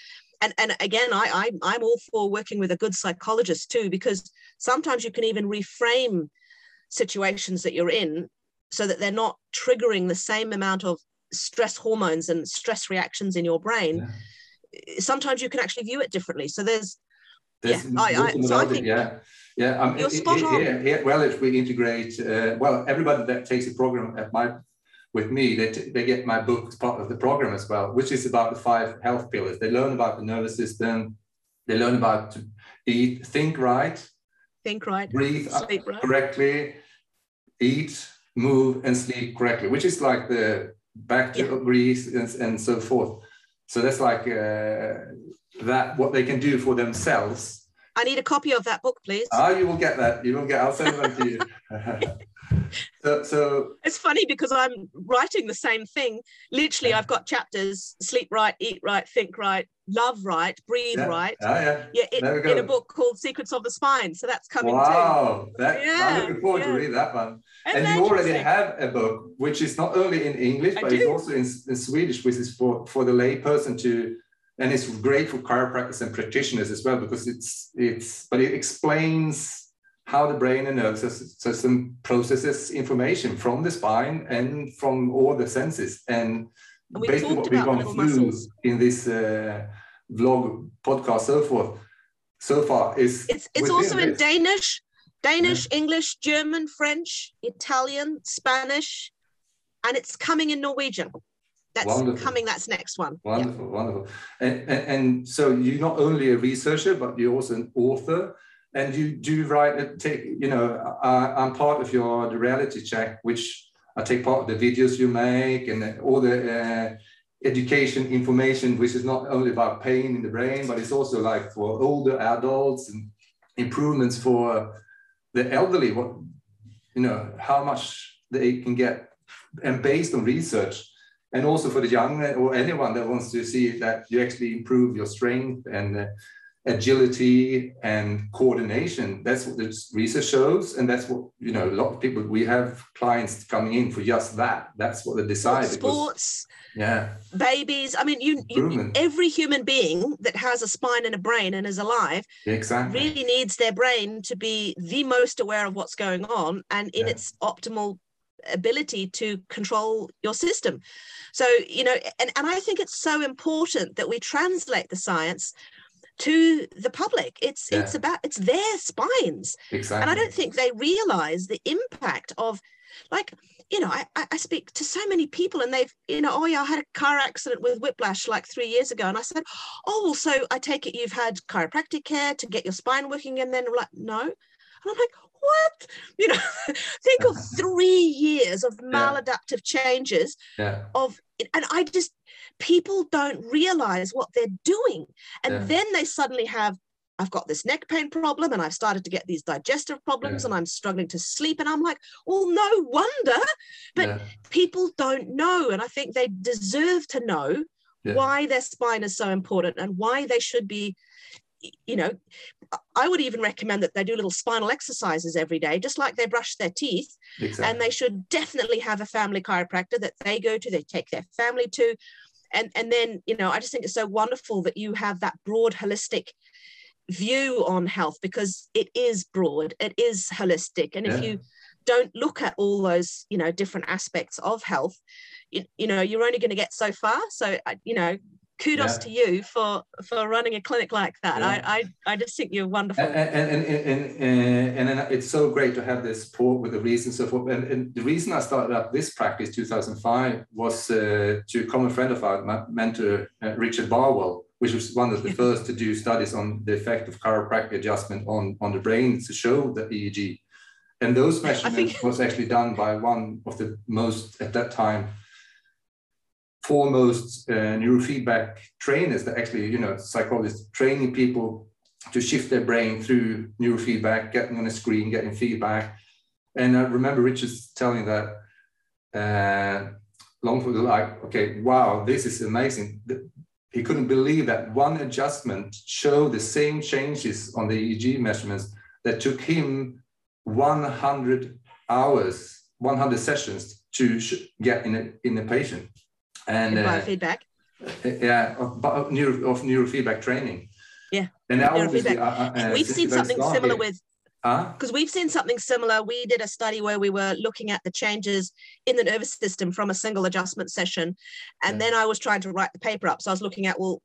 and and again I, I i'm all for working with a good psychologist too because sometimes you can even reframe situations that you're in so that they're not triggering the same amount of stress hormones and stress reactions in your brain yeah. sometimes you can actually view it differently so there's, there's yeah, I, I, so I think, yeah yeah um, you're spot on. Here, here, well if we integrate uh, well everybody that takes a program at my with me, they, they get my book as part of the program as well, which is about the five health pillars. They learn about the nervous system, they learn about to eat, think right, think right, breathe sleep right. correctly, eat, move, and sleep correctly, which is like the back to yeah. breathe and, and so forth. So that's like uh, that what they can do for themselves. I need a copy of that book, please. Ah, you will get that. You will get. I'll send it to you. so, so it's funny because I'm writing the same thing. Literally, I've got chapters: sleep right, eat right, think right, love right, breathe yeah. right. Oh, yeah, yeah. It, in a book called Secrets of the Spine. So that's coming. Wow, too. That, yeah, I'm looking forward yeah. to read that one. And, and you already have a book which is not only in English but it's also in, in Swedish, which is for for the layperson to and it's great for chiropractors and practitioners as well because it's it's but it explains how the brain and nervous system processes information from the spine and from all the senses. And, and basically what we've gone through muscles. in this uh, vlog podcast so forth so far is it's it's also in Danish, Danish, yeah. English, German, French, Italian, Spanish, and it's coming in Norwegian. That's wonderful. coming. That's next one. Wonderful, yeah. wonderful. And, and, and so you're not only a researcher, but you're also an author and you do write take you know uh, i'm part of your the reality check which i take part of the videos you make and all the uh, education information which is not only about pain in the brain but it's also like for older adults and improvements for the elderly what you know how much they can get and based on research and also for the young or anyone that wants to see that you actually improve your strength and uh, agility and coordination. That's what the research shows, and that's what you know. A lot of people we have clients coming in for just that. That's what they decide. Sports, because, yeah, babies. I mean, you, you, every human being that has a spine and a brain and is alive, exactly, really needs their brain to be the most aware of what's going on and in yeah. its optimal ability to control your system. So, you know, and, and I think it's so important that we translate the science to the public. It's yeah. it's about it's their spines. Exactly. And I don't think they realize the impact of like you know, I, I speak to so many people and they've, you know, oh yeah, I had a car accident with whiplash like three years ago. And I said, oh, well, so I take it you've had chiropractic care to get your spine working. And then like, no. And I'm like, what? You know, think of three years of maladaptive changes yeah. of, and I just, people don't realize what they're doing. And yeah. then they suddenly have, I've got this neck pain problem and I've started to get these digestive problems yeah. and I'm struggling to sleep. And I'm like, well, no wonder. But yeah. people don't know. And I think they deserve to know yeah. why their spine is so important and why they should be you know, I would even recommend that they do little spinal exercises every day, just like they brush their teeth. Exactly. And they should definitely have a family chiropractor that they go to, they take their family to. And, and then, you know, I just think it's so wonderful that you have that broad, holistic view on health because it is broad, it is holistic. And yeah. if you don't look at all those, you know, different aspects of health, you, you know, you're only going to get so far. So, you know, kudos yeah. to you for for running a clinic like that. Yeah. I, I I just think you're wonderful. And and, and and and and it's so great to have this support with the reasons so forth. And, and the reason I started up this practice 2005 was uh, to a common friend of ours, my mentor uh, Richard Barwell, which was one of the first to do studies on the effect of chiropractic adjustment on on the brain to show the EEG. And those measurements think... was actually done by one of the most at that time foremost uh, neurofeedback trainers that actually, you know, psychologists training people to shift their brain through neurofeedback, getting on a screen, getting feedback. And I remember Richard telling that uh, long for the like, okay, wow, this is amazing. He couldn't believe that one adjustment showed the same changes on the EEG measurements that took him 100 hours, 100 sessions to get in a, in a patient and uh, biofeedback. Yeah, of, of, neuro, of neurofeedback training. Yeah, and now obviously, uh, uh, we've seen something similar with because we've seen something similar. We did a study where we were looking at the changes in the nervous system from a single adjustment session. And yeah. then I was trying to write the paper up. So I was looking at, well,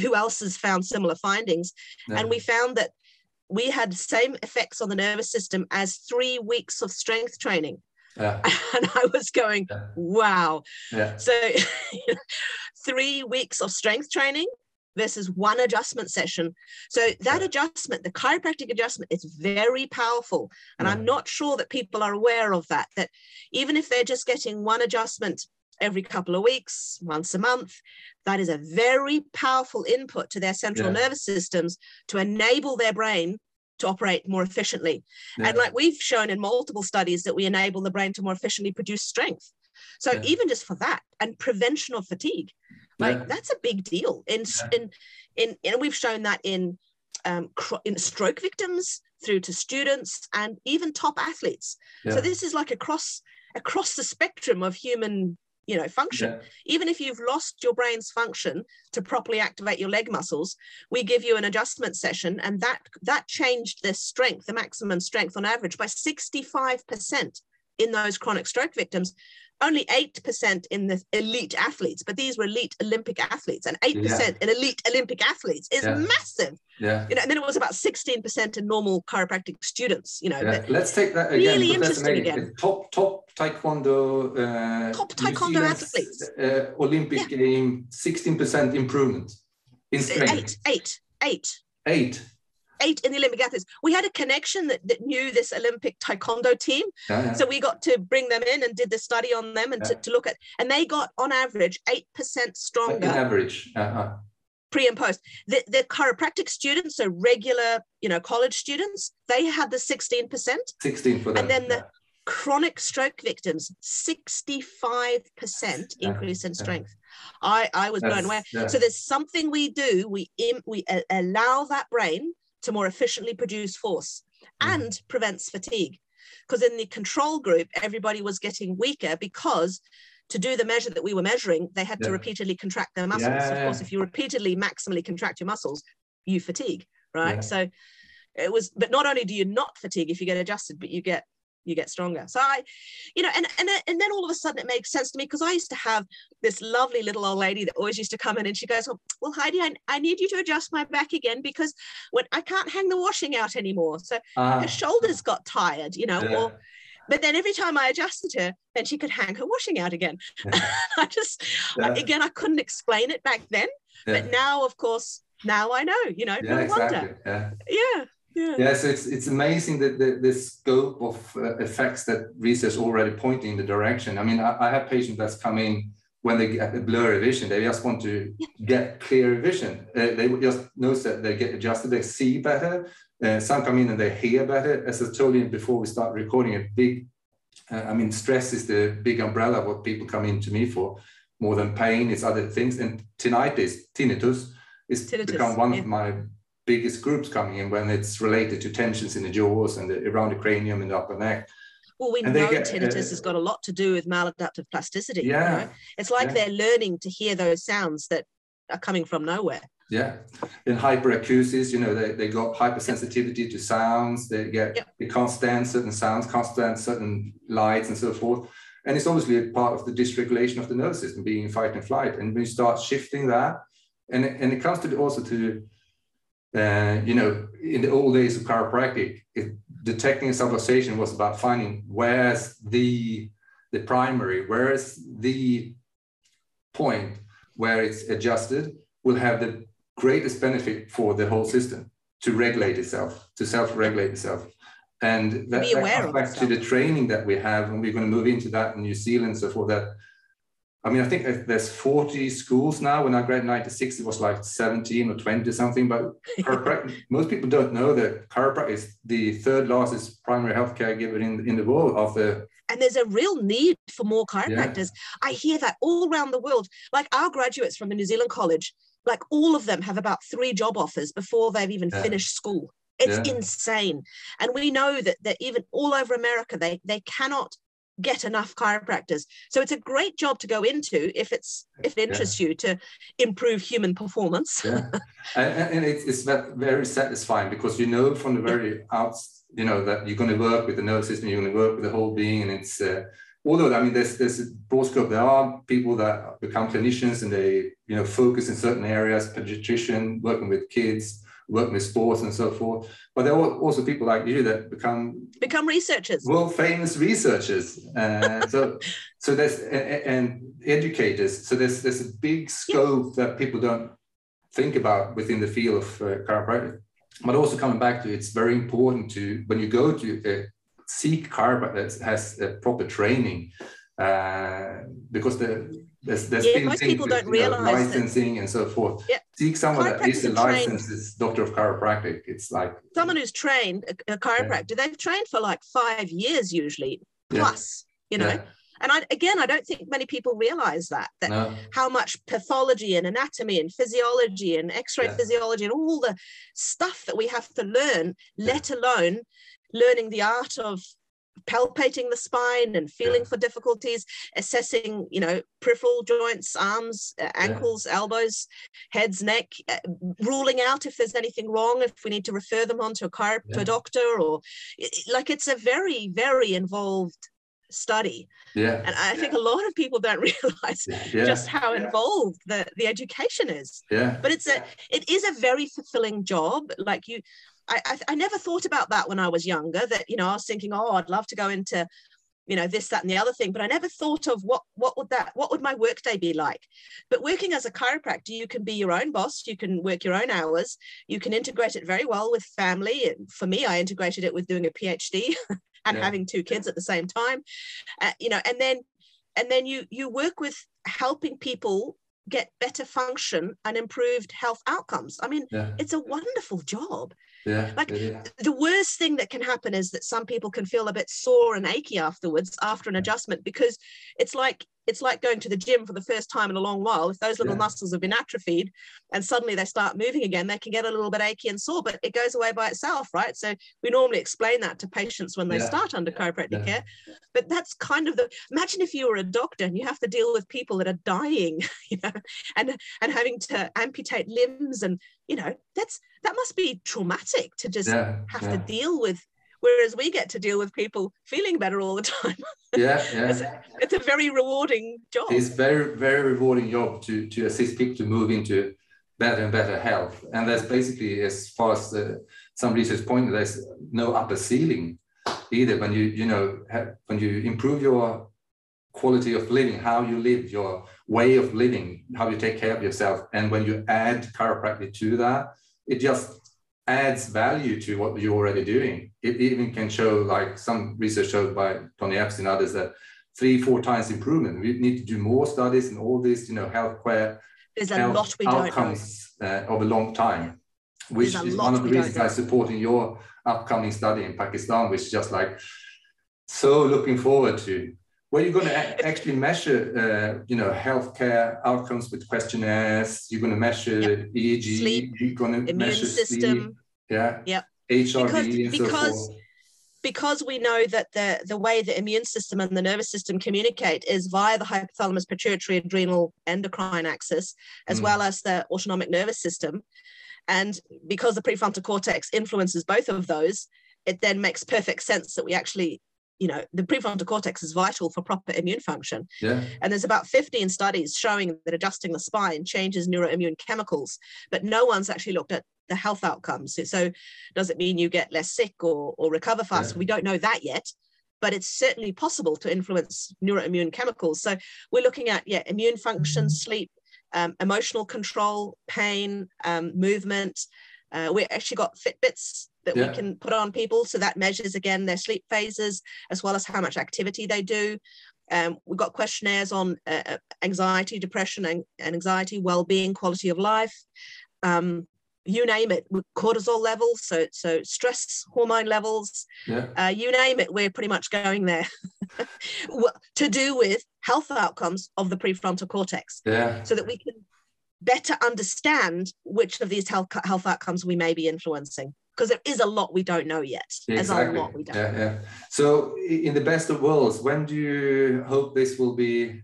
who else has found similar findings? Yeah. And we found that we had the same effects on the nervous system as three weeks of strength training. Yeah. And I was going, yeah. wow. Yeah. So three weeks of strength training versus one adjustment session. So that adjustment, the chiropractic adjustment, is very powerful. And I'm not sure that people are aware of that, that even if they're just getting one adjustment every couple of weeks, once a month, that is a very powerful input to their central nervous systems to enable their brain to operate more efficiently. Yeah. And like we've shown in multiple studies that we enable the brain to more efficiently produce strength. So yeah. even just for that and prevention of fatigue, like yeah. that's a big deal. In, in in in we've shown that in um, in stroke victims through to students and even top athletes. So this is like across across the spectrum of human you know function yeah. even if you've lost your brain's function to properly activate your leg muscles we give you an adjustment session and that that changed the strength the maximum strength on average by 65% in those chronic stroke victims only 8% in the elite athletes, but these were elite Olympic athletes, and 8% yeah. in elite Olympic athletes is yeah. massive. Yeah. You know, and then it was about 16% in normal chiropractic students, you know. Yeah. Let's take that again. Really interesting again. Top top taekwondo uh, top taekwondo athletes. Uh, Olympic game, 16% improvement in strength. Eight, eight, eight. Eight eight in the Olympic athletes. We had a connection that, that knew this Olympic taekwondo team. Yeah, yeah. So we got to bring them in and did the study on them and yeah. to, to, look at, and they got on average 8% stronger. On average. Uh-huh. Pre and post. The, the chiropractic students, so regular, you know, college students, they had the 16%. 16 for them. And then the chronic stroke victims, 65% increase in strength. I, I was blown away. So there's something we do. We we allow that brain to more efficiently produce force mm. and prevents fatigue. Because in the control group, everybody was getting weaker because to do the measure that we were measuring, they had yeah. to repeatedly contract their muscles. Yeah. Of course, if you repeatedly maximally contract your muscles, you fatigue, right? Yeah. So it was, but not only do you not fatigue if you get adjusted, but you get you get stronger. So I, you know, and and and then all of a sudden it makes sense to me because I used to have this lovely little old lady that always used to come in and she goes, well, well Heidi, I, I need you to adjust my back again because when I can't hang the washing out anymore. So uh, her shoulders got tired, you know, yeah. or but then every time I adjusted her, then she could hang her washing out again. Yeah. I just, yeah. Again, I couldn't explain it back then, but now, of course, now I know. You know, no exactly. wonder. Yeah. Yeah. Yeah. yeah, so it's it's amazing that the, the scope of uh, effects that research already pointing in the direction. I mean, I, I, have patients that's come in when they get a blurry vision, they just want to get clear vision. Uh, they just notice that they get adjusted, they see better. Uh, some come in and they hear better. As I told you before we start recording, a big, uh, I mean, stress is the big umbrella what people come in to me for. more than pain, it's other things. And tinnitus, tinnitus, is Tinnitus, become one yeah. of my biggest groups coming in when it's related to tensions in the jaws and the, around the cranium and the upper neck. Well, we And know get, tinnitus uh, has got a lot to do with maladaptive plasticity. you Yeah, know? It's like yeah. they're learning to hear those sounds that are coming from nowhere. Yeah. In hyperacusis, you know, they, they got hypersensitivity to sounds. They get Yep. they can't stand certain sounds, can't stand certain lights and so forth. And it's obviously a part of the dysregulation of the nervous system, being in fight and flight. And when you start shifting that, and, it- and it comes to the, also to, uh, you know, in the old days of chiropractic, it, detecting subluxation was about finding where's the the primary, where's the point where it's adjusted will have the greatest benefit for the whole system to regulate itself, to self-regulate itself. And that, that comes back to the training that we have, and we're going to move into that in New Zealand and so forth. That I mean, I think that there's 40 schools now. When I graduated in 96, it was like 17 or 20 or something. But most people don't know that chiropractic is the third largest primary healthcare giver in, in the world after And there's a real need for more chiropractors. I hear that all around the world. Like our graduates from the New Zealand College, like all of them have about three job offers before they've even Yeah. finished school. It's Yeah. insane. And we know that, that even all over America, they, they cannot get enough chiropractors. So it's a great job to go into if it's if it interests you to improve human performance. yeah and, and- and it's, it's very satisfying because you know from the very out you know that you're going to work with the nervous system you're going to work with the whole being and it's uh, although i mean there's there's a broad scope there are people that become clinicians and they you know focus in certain areas pediatrician working with kids working with sports and so forth but there are also people like you that become Become researchers. world famous researchers. Uh, so, so there's and educators. So there's there's a big scope that people don't think about within the field of uh, chiropractic. But also coming back to it's very important to when you go to uh, seek chiropractic that has proper training uh, because the there's, there's Yeah, most people don't know, realise that- licensing and so forth. Yeah. Seek someone that is a licensed doctor of chiropractic. It's like Someone who's trained, a, a chiropractor, they've trained for like five years usually, Yeah. plus, you know. yeah, And I, again, I don't think many people realize that, that no, how much pathology and anatomy and physiology and x-ray Yeah. physiology and all the stuff that we have to learn, let alone learning the art of palpating the spine and feeling Yeah. for difficulties, assessing, you know, peripheral joints, arms, uh, ankles, elbows, heads, neck, uh, ruling out if there's anything wrong, if we need to refer them on to a chiro- to Yeah. a doctor or like it's a very, very involved study. yeah, And I think a lot of people don't realize yeah, just how yeah. involved the, the education is. yeah. But it's a it is a very fulfilling job. Like you, I, I I never thought about that when I was younger. That you know I was thinking, oh, I'd love to go into, you know, this, that, and the other thing. But I never thought of what what would that what would my workday be like. But working as a chiropractor, you can be your own boss. You can work your own hours. You can integrate it very well with family. And for me, I integrated it with doing a PhD and Yeah. having two kids at the same time. Uh, you know, and then and then you you work with helping people get better function and improved health outcomes. I mean, Yeah, it's a wonderful job. Yeah, Like- yeah, The worst thing that can happen is that some people can feel a bit sore and achy afterwards after an adjustment because it's like it's like going to the gym for the first time in a long while. If those little Yeah. muscles have been atrophied and suddenly they start moving again, they can get a little bit achy and sore, but it goes away by itself, right? So we normally explain that to patients when they Yeah. start under chiropractic Yeah. care. But that's kind of the imagine if you were a doctor and you have to deal with people that are dying, you know, and and having to amputate limbs and you know, that's that must be traumatic to just have to deal with whereas we get to deal with people feeling better all the time yeah, it's, yeah. it's a very rewarding job It's very, very rewarding job to to assist people to move into better and better health. And there's basically, as far as uh, some research pointed, there's no upper ceiling either. When you you know have, when you improve your quality of living, how you live, your way of living, how you take care of yourself, and when you add chiropractic to that, it just adds value to what you're already doing. It even can show, like some research showed by Tony Epps and others, that three, four times improvement. We need to do more studies and all this, you know, healthcare there's a health lot we don't know outcomes uh, of a long time, which There's is one of the reasons I'm supporting your upcoming study in Pakistan, which is just like so looking forward to well, you're going to actually measure, uh, you know, healthcare outcomes with questionnaires. You're going to measure yep. EEG. Sleep, you're going to immune measure system. Sleep, yeah. Yep. HRV Because- and because- so because we know that the, the way the immune system and the nervous system communicate is via the hypothalamus pituitary adrenal endocrine axis as Mm. well as the autonomic nervous system and because the prefrontal cortex influences both of those it then makes perfect sense that we actually you know the prefrontal cortex is vital for proper immune function Yeah. and there's about 15 studies showing that adjusting the spine changes neuroimmune chemicals, but no one's actually looked at the health outcomes. So- does it mean you get less sick or, or recover faster? Yeah. We don't know that yet, but it's certainly possible to influence neuroimmune chemicals. So we're looking at, yeah, immune function, sleep, um, emotional control, pain, um, movement. Uh, we actually got Fitbits that Yeah. we can put on people. So that measures again their sleep phases as well as how much activity they do. Um, we've got questionnaires on uh, uh, anxiety, depression, and, and anxiety, well-being, quality of life. Um, you name it, cortisol levels, so so stress hormone levels, Yeah. uh, you name it, we're pretty much going there. To do with health outcomes of the prefrontal cortex, Yeah. so that we can better understand which of these health health outcomes we may be influencing. Because there is a lot we don't know yet. There's a lot we don't. Yeah, yeah. So, in the best of worlds, when do you hope this will be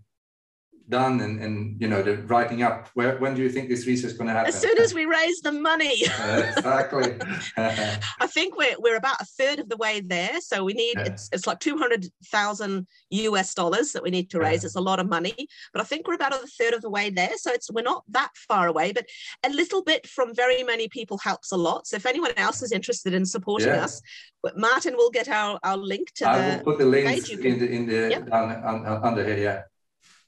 done and, and you know, the writing up? Where, when do you think this research is going to happen? As soon as we raise the money. Uh, exactly. I think we're we're about a third of the way there. So we need Yeah. it's it's like two hundred thousand US dollars that we need to raise. Yeah. It's a lot of money, but I think we're about a third of the way there. So it's we're not that far away, but a little bit from very many people helps a lot. So if anyone else is interested in supporting Yeah. us, Martin will get our, our link to I the will put the links you in the in the Yep. down, un- under here. Yeah.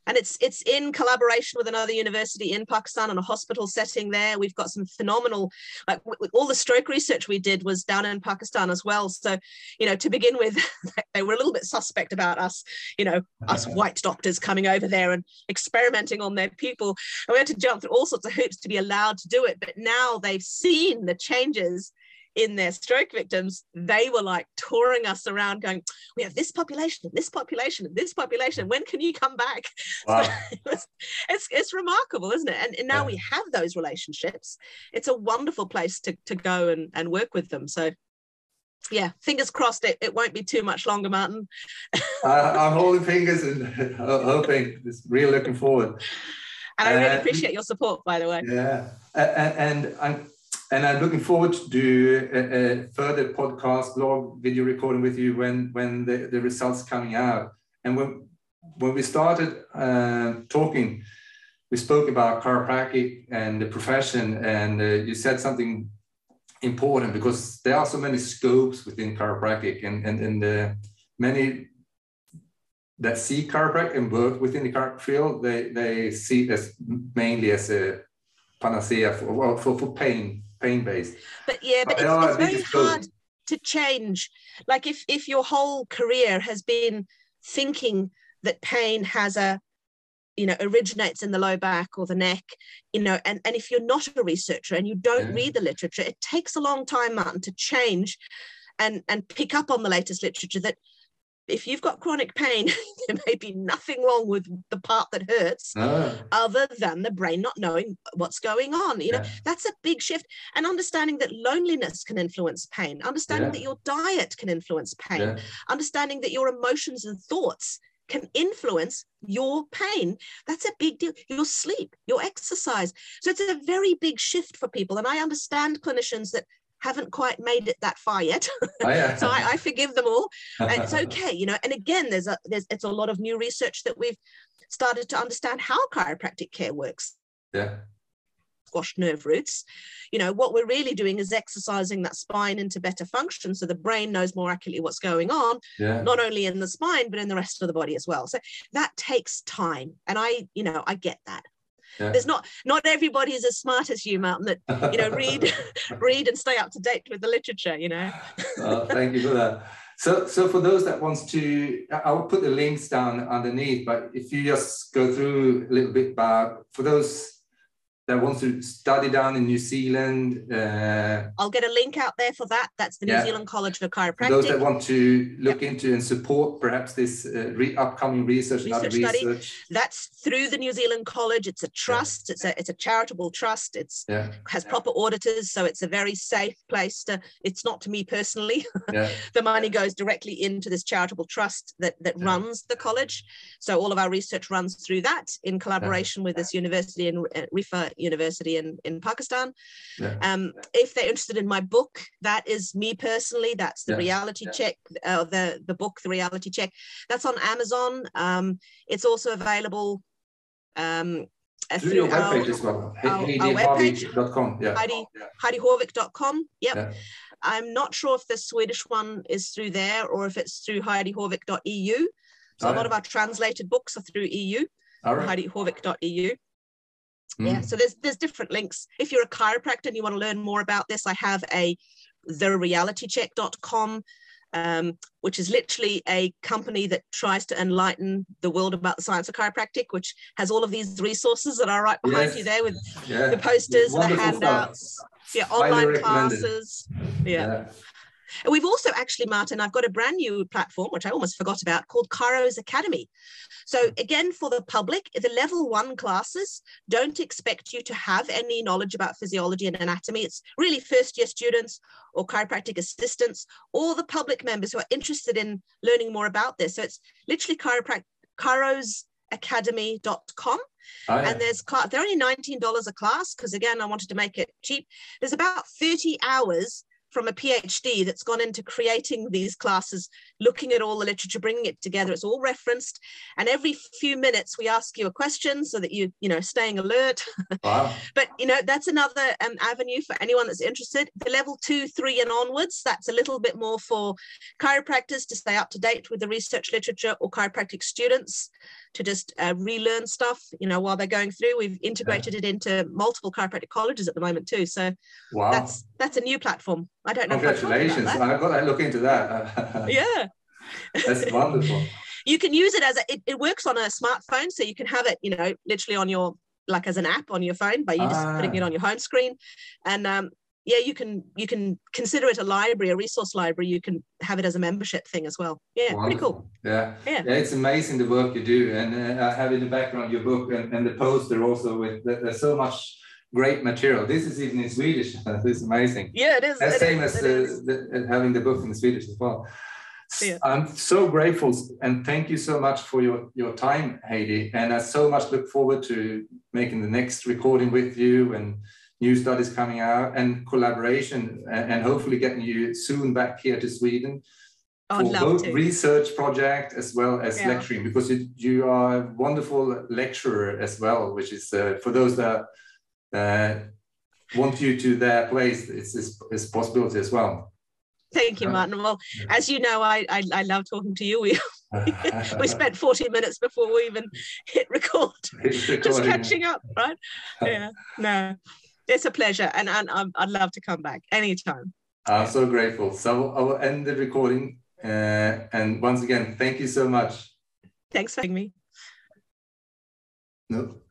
And it's it's in collaboration with another university in Pakistan and a hospital setting there. We've got some phenomenal, like all the stroke research we did was down in Pakistan as well. So, you know, to begin with, they were a little bit suspect about us, you know, us white doctors coming over there and experimenting on their people. And we had to jump through all sorts of hoops to be allowed to do it. But now they've seen the changes in their stroke victims, they were like touring us around going, we have this population this population this population. When can you come back? Wow. it's, it's it's remarkable, isn't it? And, and now Yeah. we have those relationships. It's a wonderful place to, to go and, and work with them. So yeah, fingers crossed it, it won't be too much longer, Martin. I, I'm holding fingers and ho- hoping. It's really looking forward. And I really Uh, appreciate your support, by the way. Yeah, A- a- and I'm and I'm looking forward to do a, a further podcast, blog, video recording with you when when the, the results coming out. And when when we started uh, talking, we spoke about chiropractic and the profession, and uh, you said something important because there are so many scopes within chiropractic, and and and uh, many that see chiropractic and work within the chiropractic field, they they see it as mainly as a panacea for for, for pain pain based. But yeah, but But it's, it's very hard to change. Like if if your whole career has been thinking that pain has a you know originates in the low back or the neck you know and and if you're not a researcher and you don't Yeah. read the literature it takes a long time martin to change and and pick up on the latest literature that if you've got chronic pain there may be nothing wrong with the part that hurts Ah, other than the brain not knowing what's going on you know? That's a big shift. And understanding that loneliness can influence pain understanding Yeah. that your diet can influence pain yeah, understanding that your emotions and thoughts can influence your pain. That's a big deal. Your sleep your exercise. So it's a very big shift for people. And i understand clinicians that haven't quite made it that far yet. Oh, yeah. so I, I forgive them all. And it's okay you know and again there's a there's it's a lot of new research that we've started to understand how chiropractic care works. Yeah, squash nerve roots. You know what we're really doing is exercising that spine into better function so the brain knows more accurately what's going on yeah, not only in the spine but in the rest of the body as well. So that takes time. And i you know i get that yeah. there's not not everybody is as smart as you martin that you know read read and stay up to date with the literature you know Oh, thank you for that. So, so for those that wants to, I- I will put the links down underneath. But if you just go through a little bit about for those that wants to study down in New Zealand. Uh, I'll get a link out there for that. That's the New Yeah. Zealand College of for Chiropractic. those that want to look into and support perhaps this uh, re- upcoming research, and other Research study. research. That's through the New Zealand College. It's a trust. It's a it's a charitable trust. It's Yeah, has proper auditors, so it's a very safe place to. It's not to me personally. yeah, the money goes directly into this charitable trust that that Yeah. runs the college. So all of our research runs through that in collaboration with this university and uh, Riphah University in in Pakistan. yeah. Um, if they're interested in my book, that is me personally. That's the Yeah. reality Yeah. check, uh, the the book, the reality check. That's on Amazon. Um, it's also available um, uh, Through your our- webpage as well, our- our webpage. HeidiHaavik.com. Yeah. Heidi- HeidiHaavik.com. Yep. Yeah. I'm not sure if the Swedish one is through there or if it's through HeidiHaavik.eu. So Oh, a lot yeah. of our translated books are through EU, All right. HeidiHaavik.eu. Mm. Yeah, so there's there's different links. If you're a chiropractor and you want to learn more about this, I have a therealitycheck.com, um, which is literally a company that tries to enlighten the world about the science of chiropractic, which has all of these resources that are right behind Yes. you there with Yeah. the posters, the Wonderful stuff. handouts, yeah, online classes. Yeah. Yeah. And We've also actually, Martin, I've got a brand new platform, which I almost forgot about, called Chiro's Academy. So, again, for the public, the level one classes don't expect you to have any knowledge about physiology and anatomy. It's really first year students or chiropractic assistants or the public members who are interested in learning more about this. So, it's literally chiroprac- chirosacademy.com Oh, yeah. and there's they're only $19 a class because again i wanted to make it cheap there's about 30 hours from a phd that's gone into creating these classes looking at all the literature bringing it together. It's all referenced. And every few minutes we ask you a question so that you you know staying alert. Wow. but you know that's another um, avenue for anyone that's interested. The level two three and onwards that's a little bit more for chiropractors to stay up to date with the research literature or chiropractic students to just uh, relearn stuff you know while they're going through. We've integrated it into multiple chiropractic colleges at the moment too. So Wow. that's that's a new platform i don't know if I've about Congratulations. I've got to look into that. yeah That's wonderful. you can use it as a it, it works on a smartphone so you can have it you know literally on your like as an app on your phone by you just putting it Ah. on your home screen and um yeah you can you can consider it a library a resource library you can have it as a membership thing as well yeah pretty cool Yeah. Yeah. yeah, it's amazing the work you do, and uh, I have in the background your book and, and the poster also. With there's so much great material. This is even in Swedish. this is amazing. yeah it is As it same is, as it uh, the, uh, having the book in Swedish as well. Yeah. I'm so grateful and thank you so much for your, your time, Heidi. And I so much look forward to making the next recording with you and new studies coming out and collaboration and, hopefully getting you soon back here to Sweden for both to research project as well as Yeah. lecturing because you, you are a wonderful lecturer as well, which is uh, for those that Uh, want you to their place, it's, it's, it's possibility as well. thank you uh, martin well as you know i i, I love talking to you we we spent 40 minutes before we even hit record just catching up right uh, yeah no it's a pleasure and, and I'm, i'd love to come back anytime I'm so grateful. So I will end the recording. Uh, and once again, thank you so much. thanks for having me No.